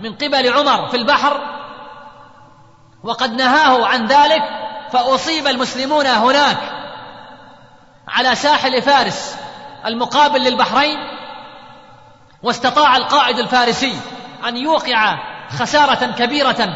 من قبل عمر في البحر وقد نهاه عن ذلك فأصيب المسلمون هناك على ساحل فارس المقابل للبحرين واستطاع القائد الفارسي أن يوقع خسارة كبيرة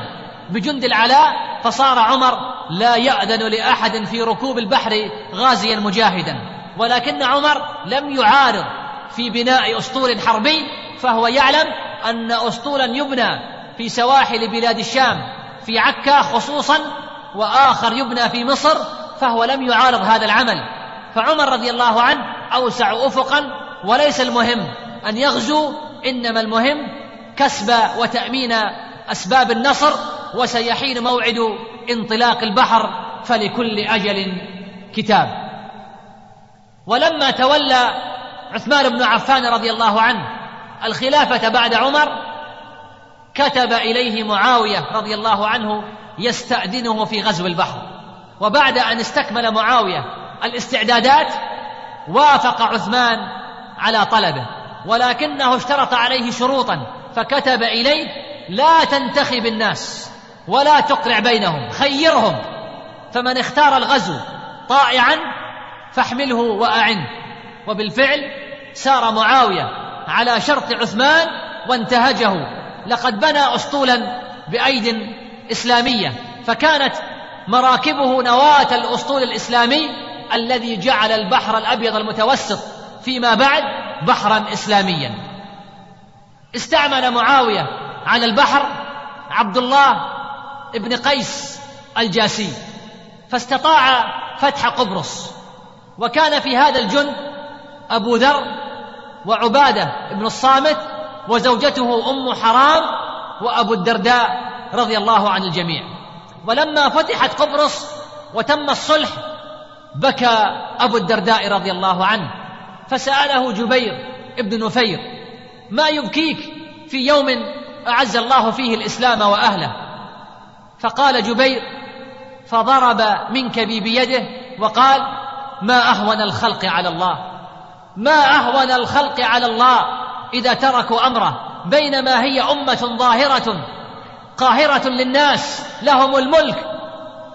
بجند العلاء فصار عمر لا يأذن لأحد في ركوب البحر غازيا مجاهدا ولكن عمر لم يعارض في بناء أسطول حربي فهو يعلم أن أسطولا يبنى في سواحل بلاد الشام في عكا خصوصا وآخر يبنى في مصر فهو لم يعارض هذا العمل. فعمر رضي الله عنه أوسع أفقا وليس المهم أن يغزو إنما المهم كسب وتأمين أسباب النصر وسيحين موعد انطلاق البحر فلكل أجل كتاب. ولما تولى عثمان بن عفان رضي الله عنه الخلافة بعد عمر كتب إليه معاوية رضي الله عنه يستأذنه في غزو البحر. وبعد أن استكمل معاوية الاستعدادات وافق عثمان على طلبه ولكنه اشترط عليه شروطا فكتب إليه لا تنتخب الناس ولا تقرع بينهم خيرهم فمن اختار الغزو طائعا فاحمله وأعنه وبالفعل سار معاوية على شرط عثمان وانتهجه. لقد بنى اسطولا بأيد إسلامية فكانت مراكبه نواة الأسطول الإسلامي الذي جعل البحر الأبيض المتوسط فيما بعد بحرا اسلاميا. استعمل معاوية على البحر عبد الله بن قيس الجاسي فاستطاع فتح قبرص. وكان في هذا الجند أبو ذر وعبادة بن الصامت وزوجته أم حرام وأبو الدرداء رضي الله عن الجميع. ولما فتحت قبرص وتم الصلح بكى أبو الدرداء رضي الله عنه فسأله جبير ابن نفير ما يبكيك في يوم أعز الله فيه الإسلام وأهله؟ فقال جبير فضرب منكبي بيده وقال ما أهون الخلق على الله ما أهون الخلق على الله إذا تركوا أمره بينما هي أمة ظاهرة قاهرة للناس لهم الملك.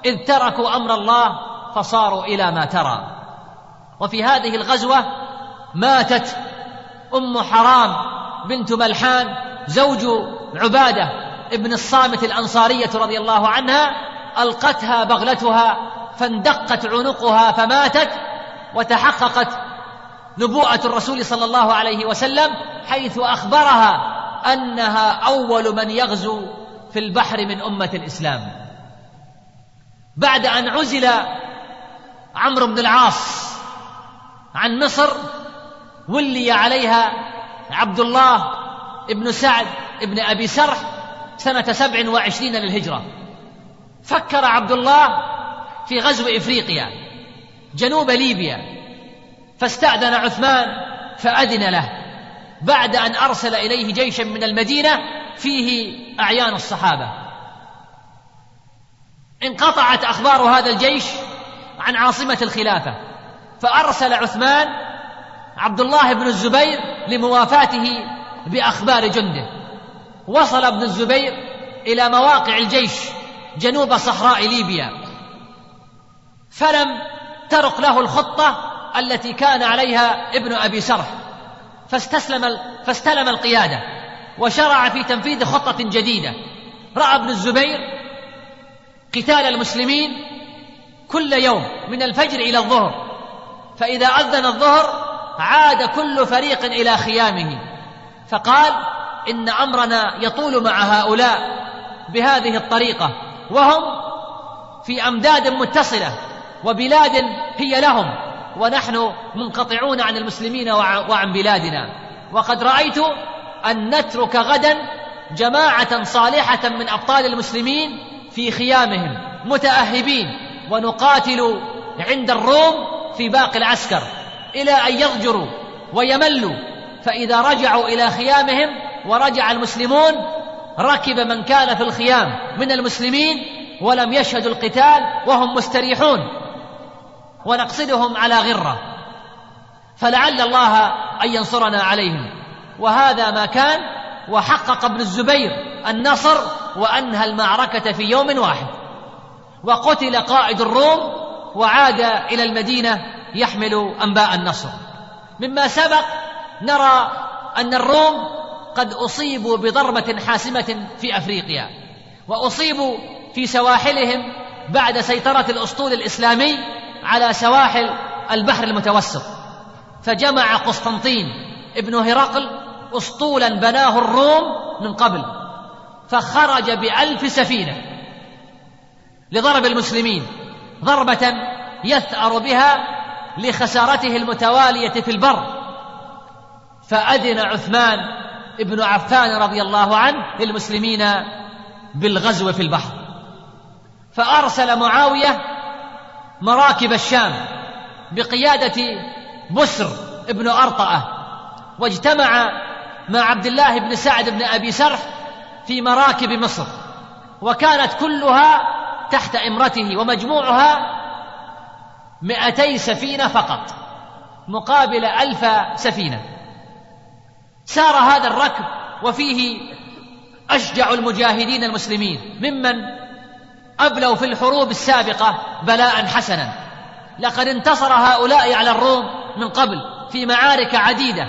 إذ تركوا أمر الله فصاروا إلى ما ترى. وفي هذه الغزوة ماتت أم حرام بنت ملحان زوج عبادة ابن الصامت الأنصارية رضي الله عنها ألقتها بغلتها فاندقت عنقها فماتت وتحققت نبوءة الرسول صلى الله عليه وسلم حيث أخبرها أنها أول من يغزو في البحر من أمة الإسلام. بعد أن عزل عمرو بن العاص عن مصر ولي عليها عبد الله بن سعد بن أبي سرح سنة سبع وعشرين للهجرة. فكر عبد الله في غزو إفريقيا جنوب ليبيا. فاستأذن عثمان فأذن له بعد أن أرسل إليه جيشا من المدينة فيه أعيان الصحابة. انقطعت أخبار هذا الجيش عن عاصمة الخلافة فأرسل عثمان عبد الله بن الزبير لموافاته بأخبار جنده. وصل ابن الزبير إلى مواقع الجيش جنوب صحراء ليبيا فلم ترق له الخطة التي كان عليها ابن أبي سرح فاستسلم فاستلم القيادة وشرع في تنفيذ خطة جديدة. رأى ابن الزبير قتال المسلمين كل يوم من الفجر إلى الظهر فإذا أذن الظهر عاد كل فريق إلى خيامه. فقال إن أمرنا يطول مع هؤلاء بهذه الطريقة وهم في أمداد متصلة وبلاد هي لهم. ونحن منقطعون عن المسلمين وعن بلادنا. وقد رأيت أن نترك غدا جماعة صالحة من أبطال المسلمين في خيامهم متأهبين ونقاتل عند الروم في باقي العسكر. إلى أن يضجروا ويملوا. فإذا رجعوا إلى خيامهم ورجع المسلمون ركب من كان في الخيام من المسلمين ولم يشهدوا القتال وهم مستريحون. ونقصدهم على غرة. فلعل الله أن ينصرنا عليهم. وهذا ما كان وحقق ابن الزبير النصر وأنهى المعركة في يوم واحد. وقتل قائد الروم وعاد إلى المدينة يحمل أنباء النصر. مما سبق نرى أن الروم قد أصيبوا بضربة حاسمة في أفريقيا. وأصيبوا في سواحلهم بعد سيطرة الأسطول الإسلامي على سواحل البحر المتوسط فجمع قسطنطين ابن هرقل اسطولا بناه الروم من قبل فخرج بألف سفينة لضرب المسلمين ضربة يثأر بها لخسارته المتوالية في البر. فأذن عثمان ابن عفان رضي الله عنه للمسلمين بالغزو في البحر فأرسل معاوية مراكب الشام بقيادة بسر ابن أرطأة واجتمع مع عبد الله بن سعد بن أبي سرح في مراكب مصر وكانت كلها تحت إمرته ومجموعها مئتي سفينة فقط مقابل ألف سفينة. سار هذا الركب وفيه أشجع المجاهدين المسلمين ممن أبلوا في الحروب السابقة بلاء حسنا. لقد انتصر هؤلاء على الروم من قبل في معارك عديدة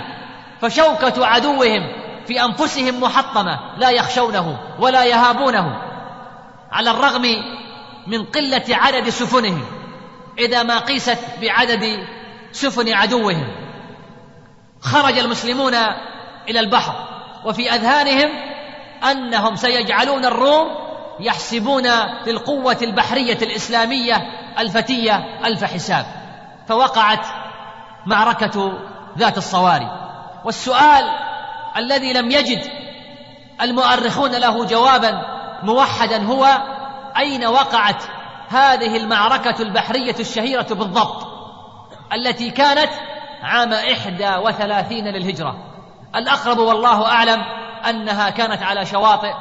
فشوكة عدوهم في أنفسهم محطمة لا يخشونه ولا يهابونه. على الرغم من قلة عدد سفنهم إذا ما قيست بعدد سفن عدوهم خرج المسلمون إلى البحر وفي أذهانهم أنهم سيجعلون الروم يحسبون للقوة البحرية الإسلامية الفتية ألف حساب. فوقعت معركة ذات الصواري. والسؤال الذي لم يجد المؤرخون له جوابا موحدا هو أين وقعت هذه المعركة البحرية الشهيرة بالضبط التي كانت عام إحدى وثلاثين للهجرة؟ الأقرب والله أعلم أنها كانت على شواطئ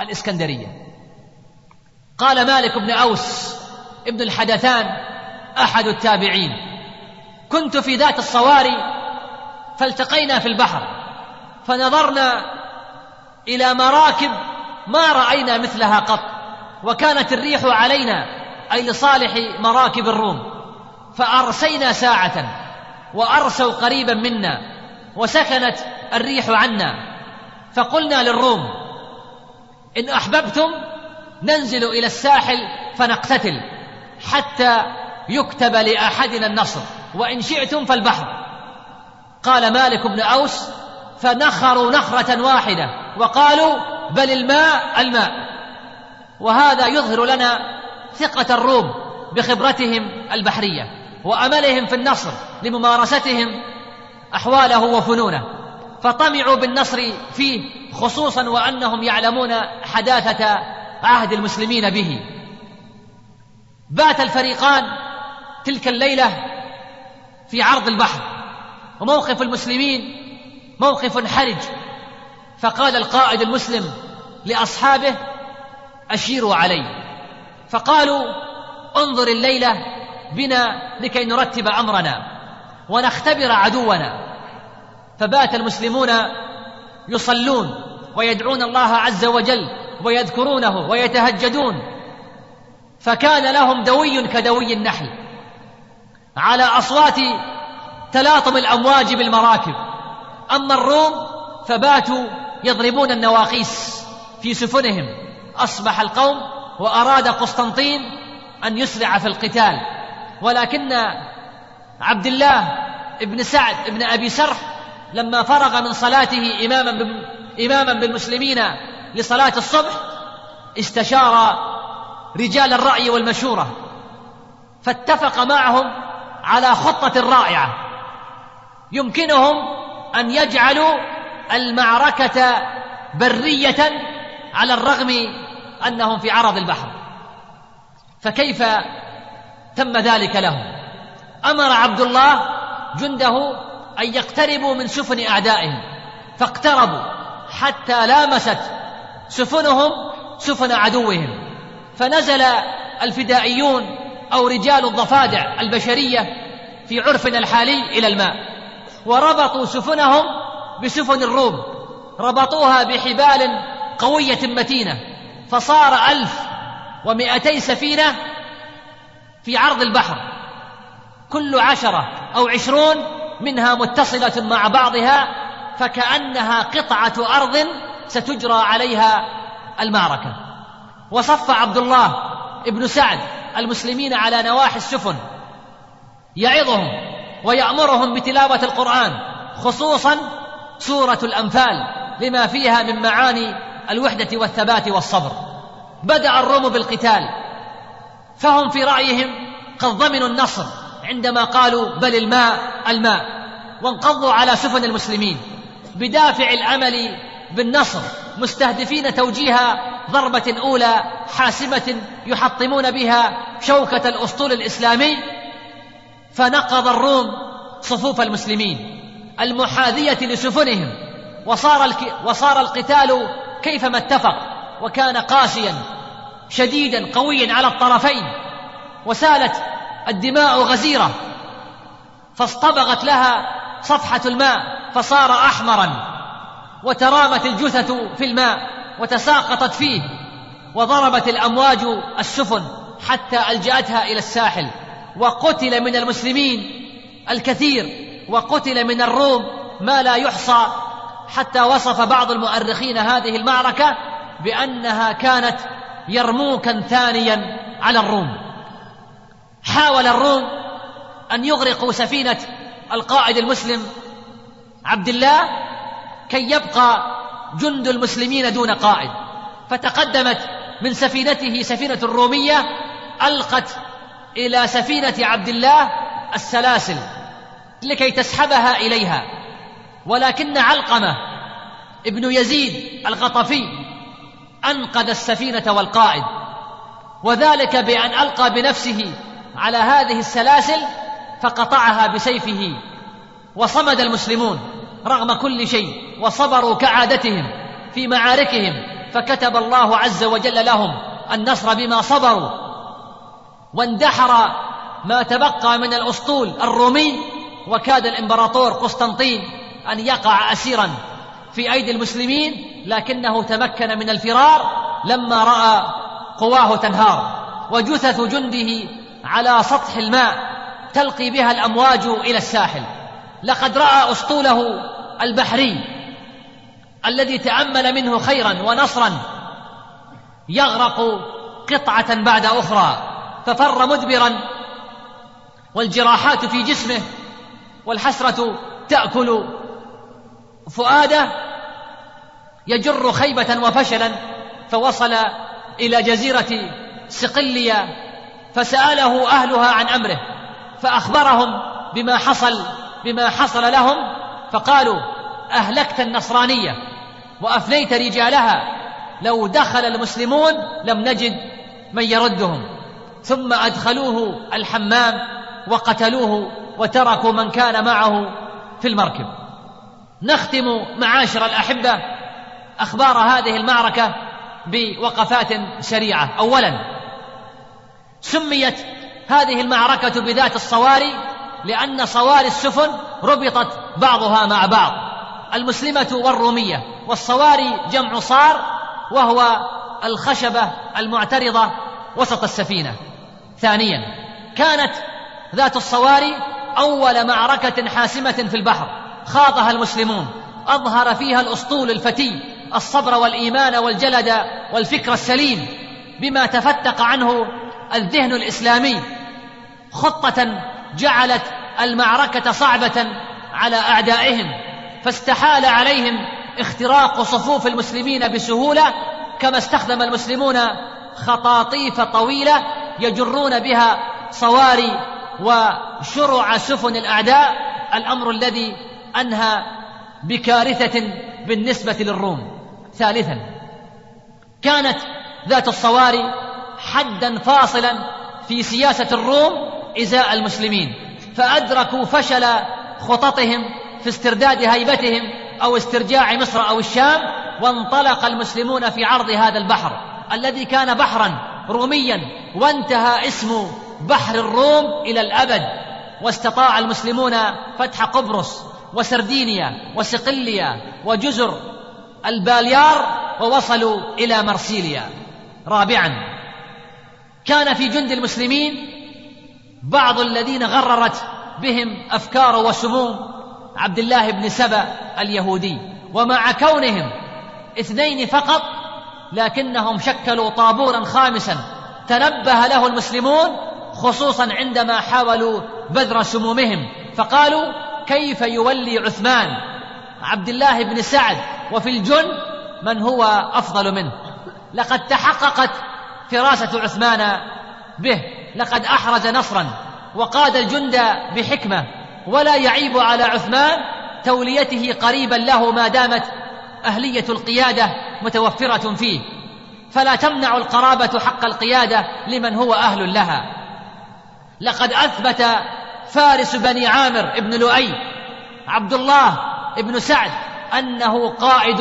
الإسكندرية. قال مالك بن أوس ابن الحدثان أحد التابعين كنت في ذات الصواري فالتقينا في البحر فنظرنا إلى مراكب ما رأينا مثلها قط وكانت الريح علينا أي لصالح مراكب الروم فأرسينا ساعة وأرسوا قريبا منا وسكنت الريح عنا فقلنا للروم إن أحببتم ننزل إلى الساحل فنقتتل حتى يكتب لأحدنا النصر وإن شئتم فالبحر. قال مالك بن أوس فنخروا نخرة واحدة وقالوا بل الماء الماء. وهذا يظهر لنا ثقة الروم بخبرتهم البحرية وأملهم في النصر لممارستهم أحواله وفنونه. فطمعوا بالنصر فيه خصوصا وأنهم يعلمون حداثة عهد المسلمين به. بات الفريقان تلك الليلة في عرض البحر وموقف المسلمين موقف حرج. فقال القائد المسلم لأصحابه أشيروا علي فقالوا انظر الليلة بنا لكي نرتب أمرنا ونختبر عدونا فبات المسلمون يصلون ويدعون الله عز وجل ويذكرونه ويتهجدون. فكان لهم دوي كدوي النحل على أصوات تلاطم الأمواج بالمراكب. أما الروم فباتوا يضربون النواقيس في سفنهم. أصبح القوم وأراد قسطنطين أن يسرع في القتال. ولكن عبد الله ابن سعد ابن أبي سرح لما فرغ من صلاته إماما إماما بالمسلمين لصلاة الصبح استشار رجال الرأي والمشورة فاتفق معهم على خطة رائعة يمكنهم أن يجعلوا المعركة برية على الرغم أنهم في عرض البحر. فكيف تم ذلك لهم؟ أمر عبد الله جنده أن يقتربوا من سفن أعدائهم فاقتربوا حتى لامست سفنهم سفن عدوهم. فنزل الفدائيون أو رجال الضفادع البشرية في عرفنا الحالي إلى الماء وربطوا سفنهم بسفن الروم ربطوها بحبال قوية متينة. فصار ألف ومائتي سفينة في عرض البحر. كل عشرة أو عشرون منها متصلة مع بعضها فكأنها قطعة أرض ستجرى عليها المعركة. وصف عبد الله ابن سعد المسلمين على نواحي السفن. يعظهم ويأمرهم بتلاوة القرآن خصوصا سورة الأنفال لما فيها من معاني الوحدة والثبات والصبر. بدأ الروم بالقتال فهم في رأيهم قد ضمنوا النصر عندما قالوا بل الماء الماء. وانقضوا على سفن المسلمين. بدافع الامل بالنصر مستهدفين توجيه ضربة أولى حاسمة يحطمون بها شوكة الأسطول الإسلامي فنقض الروم صفوف المسلمين المحاذية لسفنهم وصار الك... وصار القتال كيفما اتفق وكان قاسيا شديدا قويا على الطرفين وسالت الدماء غزيرة فاصطبغت لها صفحة الماء فصار احمرا. وترامت الجثث في الماء وتساقطت فيه وضربت الأمواج السفن حتى ألجأتها إلى الساحل وقتل من المسلمين الكثير وقتل من الروم ما لا يحصى حتى وصف بعض المؤرخين هذه المعركة بأنها كانت يرموكا ثانيا على الروم. حاول الروم أن يغرقوا سفينة القائد المسلم عبد الله كي يبقى جند المسلمين دون قائد. فتقدمت من سفينته سفينة روميه ألقت إلى سفينة عبد الله السلاسل لكي تسحبها إليها. ولكن علقمة ابن يزيد الغطفي أنقذ السفينة والقائد. وذلك بأن ألقى بنفسه على هذه السلاسل فقطعها بسيفه وصمد المسلمون. رغم كل شيء وصبروا كعادتهم في معاركهم فكتب الله عز وجل لهم النصر بما صبروا. واندحر ما تبقى من الأسطول الرومي وكاد الإمبراطور قسطنطين أن يقع اسيرا في أيدي المسلمين لكنه تمكن من الفرار لما رأى قواه تنهار. وجثث جنده على سطح الماء تلقي بها الأمواج إلى الساحل. لقد رأى أسطوله البحري الذي تأمل منه خيرا ونصرا يغرق قطعة بعد أخرى ففر مدبرا والجراحات في جسمه والحسرة تأكل فؤاده يجر خيبة وفشلا فوصل إلى جزيرة صقليه فسأله أهلها عن أمره فأخبرهم بما حصل بما حصل لهم فقالوا أهلكت النصرانية وأفنيت رجالها لو دخل المسلمون لم نجد من يردهم. ثم أدخلوه الحمام وقتلوه وتركوا من كان معه في المركب. نختم معاشر الأحبة أخبار هذه المعركة بوقفات سريعة. اولا سميت هذه المعركة بذات الصواري لأن صواري السفن ربطت بعضها مع بعض. المسلمة والرومية والصواري جمع صار وهو الخشبة المعترضة وسط السفينة. ثانيا كانت ذات الصواري أول معركة حاسمة في البحر خاضها المسلمون. أظهر فيها الأسطول الفتي الصبر والإيمان والجلد والفكر السليم بما تفتق عنه الذهن الإسلامي. خطة جعلت المعركة صعبة على أعدائهم فاستحال عليهم اختراق صفوف المسلمين بسهولة كما استخدم المسلمون خطاطيف طويلة يجرون بها صواري وشرع سفن الأعداء الأمر الذي أنهى بكارثة بالنسبة للروم. ثالثا كانت ذات الصواري حدا فاصلا في سياسة الروم إزاء المسلمين فأدركوا فشل خططهم في استرداد هيبتهم أو استرجاع مصر أو الشام وانطلق المسلمون في عرض هذا البحر الذي كان بحرا روميا وانتهى اسم بحر الروم إلى الأبد. واستطاع المسلمون فتح قبرص وسردينيا وصقليا وجزر الباليار ووصلوا إلى مرسيليا. رابعا كان في جند المسلمين بعض الذين غررت بهم أفكار وسموم عبد الله بن سبأ اليهودي ومع كونهم اثنين فقط لكنهم شكلوا طابورا خامسا. تنبه له المسلمون خصوصا عندما حاولوا بذر سمومهم فقالوا كيف يولي عثمان؟ عبد الله بن سعد وفي الجن من هو أفضل منه؟ لقد تحققت فراسه عثمان به. لقد أحرز نصرا وقاد الجند بحكمة ولا يعيب على عثمان توليته قريبا له ما دامت أهلية القيادة متوفرة فيه. فلا تمنع القرابة حق القيادة لمن هو أهل لها. لقد أثبت فارس بني عامر بن لؤي عبد الله بن سعد أنه قائد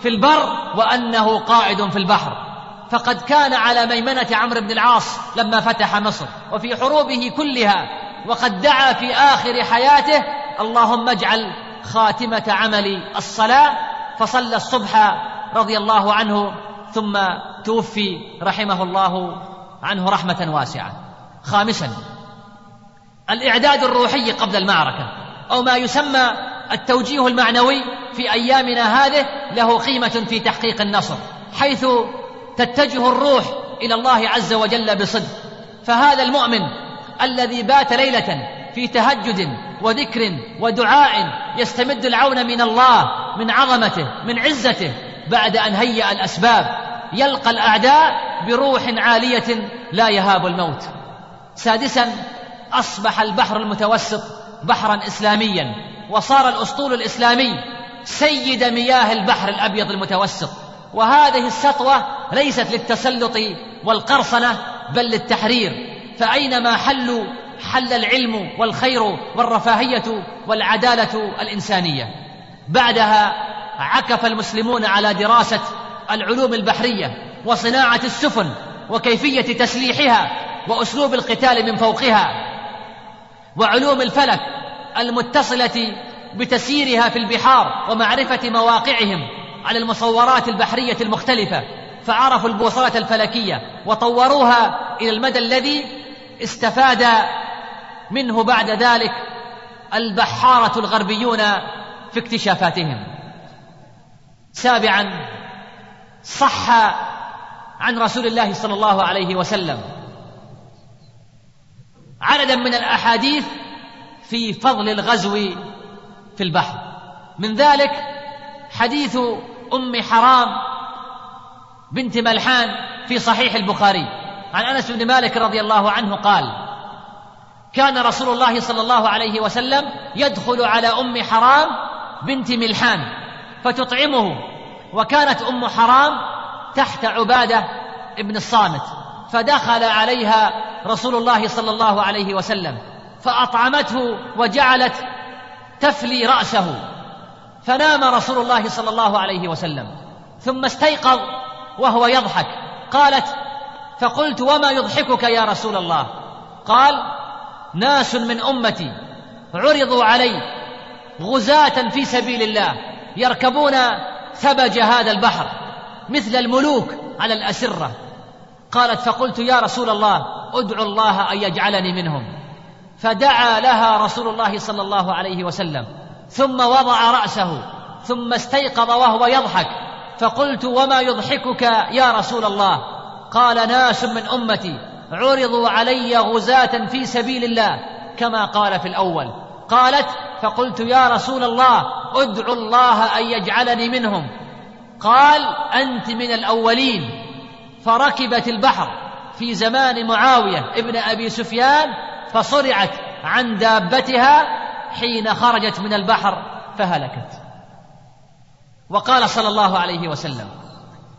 في البر وأنه قائد في البحر. فقد كان على ميمنة عمرو بن العاص لما فتح مصر وفي حروبه كلها وقد دعا في آخر حياته اللهم اجعل خاتمة عملي الصلاة فصلى الصبح رضي الله عنه ثم توفي رحمه الله عنه رحمة واسعة. خامسا الإعداد الروحي قبل المعركة أو ما يسمى التوجيه المعنوي في أيامنا هذه له قيمة في تحقيق النصر حيث تتجه الروح إلى الله عز وجل بصدق. فهذا المؤمن الذي بات ليلة في تهجد وذكر ودعاء يستمد العون من الله من عظمته من عزته بعد أن هيأ الأسباب. يلقى الأعداء بروح عالية لا يهاب الموت. سادسا أصبح البحر المتوسط بحرا اسلاميا وصار الأسطول الإسلامي سيد مياه البحر الأبيض المتوسط. وهذه السطوة ليست للتسلط والقرصنة بل للتحرير. فأينما حلوا حل العلم والخير والرفاهية والعدالة الإنسانية. بعدها عكف المسلمون على دراسة العلوم البحرية وصناعة السفن وكيفية تسليحها وأسلوب القتال من فوقها وعلوم الفلك المتصلة بتسييرها في البحار ومعرفة مواقعهم. على المصورات البحرية المختلفة فعرفوا البوصلة الفلكية وطوروها إلى المدى الذي استفاد منه بعد ذلك البحارة الغربيون في اكتشافاتهم. سابعا صح عن رسول الله صلى الله عليه وسلم. عددا من الأحاديث في فضل الغزو في البحر. من ذلك حديث أم حرام بنت ملحان في صحيح البخاري. عن أنس بن مالك رضي الله عنه قال كان رسول الله صلى الله عليه وسلم يدخل على أم حرام بنت ملحان فتطعمه وكانت أم حرام تحت عبادة ابن الصامت فدخل عليها رسول الله صلى الله عليه وسلم فأطعمته وجعلت تفلي رأسه. فنام رسول الله صلى الله عليه وسلم. ثم استيقظ وهو يضحك. قالت فقلت وما يضحكك يا رسول الله؟ قال ناس من أمتي عرضوا علي غزاة في سبيل الله يركبون ثبج هذا البحر مثل الملوك على الأسرة. قالت فقلت يا رسول الله ادعو الله أن يجعلني منهم. فدعا لها رسول الله صلى الله عليه وسلم. ثم وضع رأسه ثم استيقظ وهو يضحك. فقلت وما يضحكك يا رسول الله؟ قال ناس من أمتي عرضوا علي غزاة في سبيل الله كما قال في الأول. قالت فقلت يا رسول الله ادعو الله أن يجعلني منهم. قال أنت من الأولين. فركبت البحر في زمان معاوية ابن أبي سفيان فصرعت عن دابتها حين خرجت من البحر فهلكت. وقال صلى الله عليه وسلم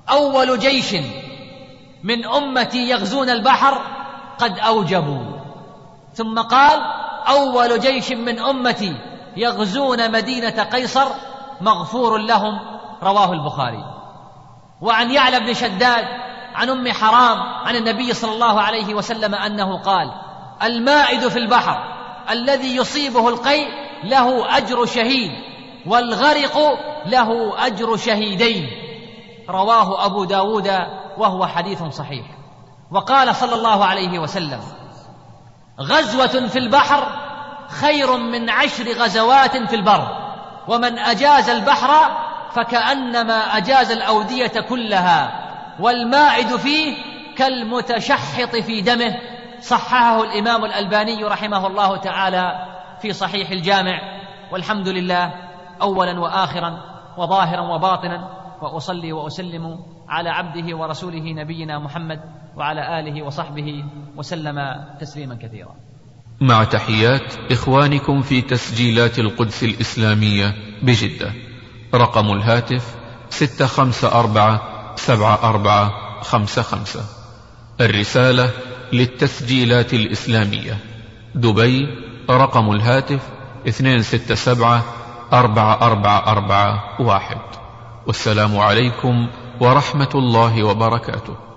أول جيش من أمتي يغزون البحر قد أوجبوا. ثم قال أول جيش من أمتي يغزون مدينة قيصر مغفور لهم رواه البخاري. وعن يعلى بن شداد عن أم حرام عن النبي صلى الله عليه وسلم أنه قال المائد في البحر الذي يصيبه القيء له أجر شهيد والغرق له أجر شهيدين. رواه أبو داود وهو حديث صحيح. وقال صلى الله عليه وسلم غزوة في البحر خير من عشر غزوات في البر ومن أجاز البحر فكأنما أجاز الأودية كلها والمائد فيه كالمتشحط في دمه صححه الإمام الألباني رحمه الله تعالى في صحيح الجامع والحمد لله اولا واخرا وظاهرا وباطنا وأصلي وأسلم على عبده ورسوله نبينا محمد وعلى آله وصحبه وسلم تسليما كثيرا. مع تحيات إخوانكم في تسجيلات القدس الإسلامية بجدة. رقم الهاتف ستة خمسة أربعة للتسجيلات الإسلامية. دبي رقم الهاتف اثنين ستة سبعة أربعة أربعة أربعة واحد. والسلام عليكم ورحمة الله وبركاته.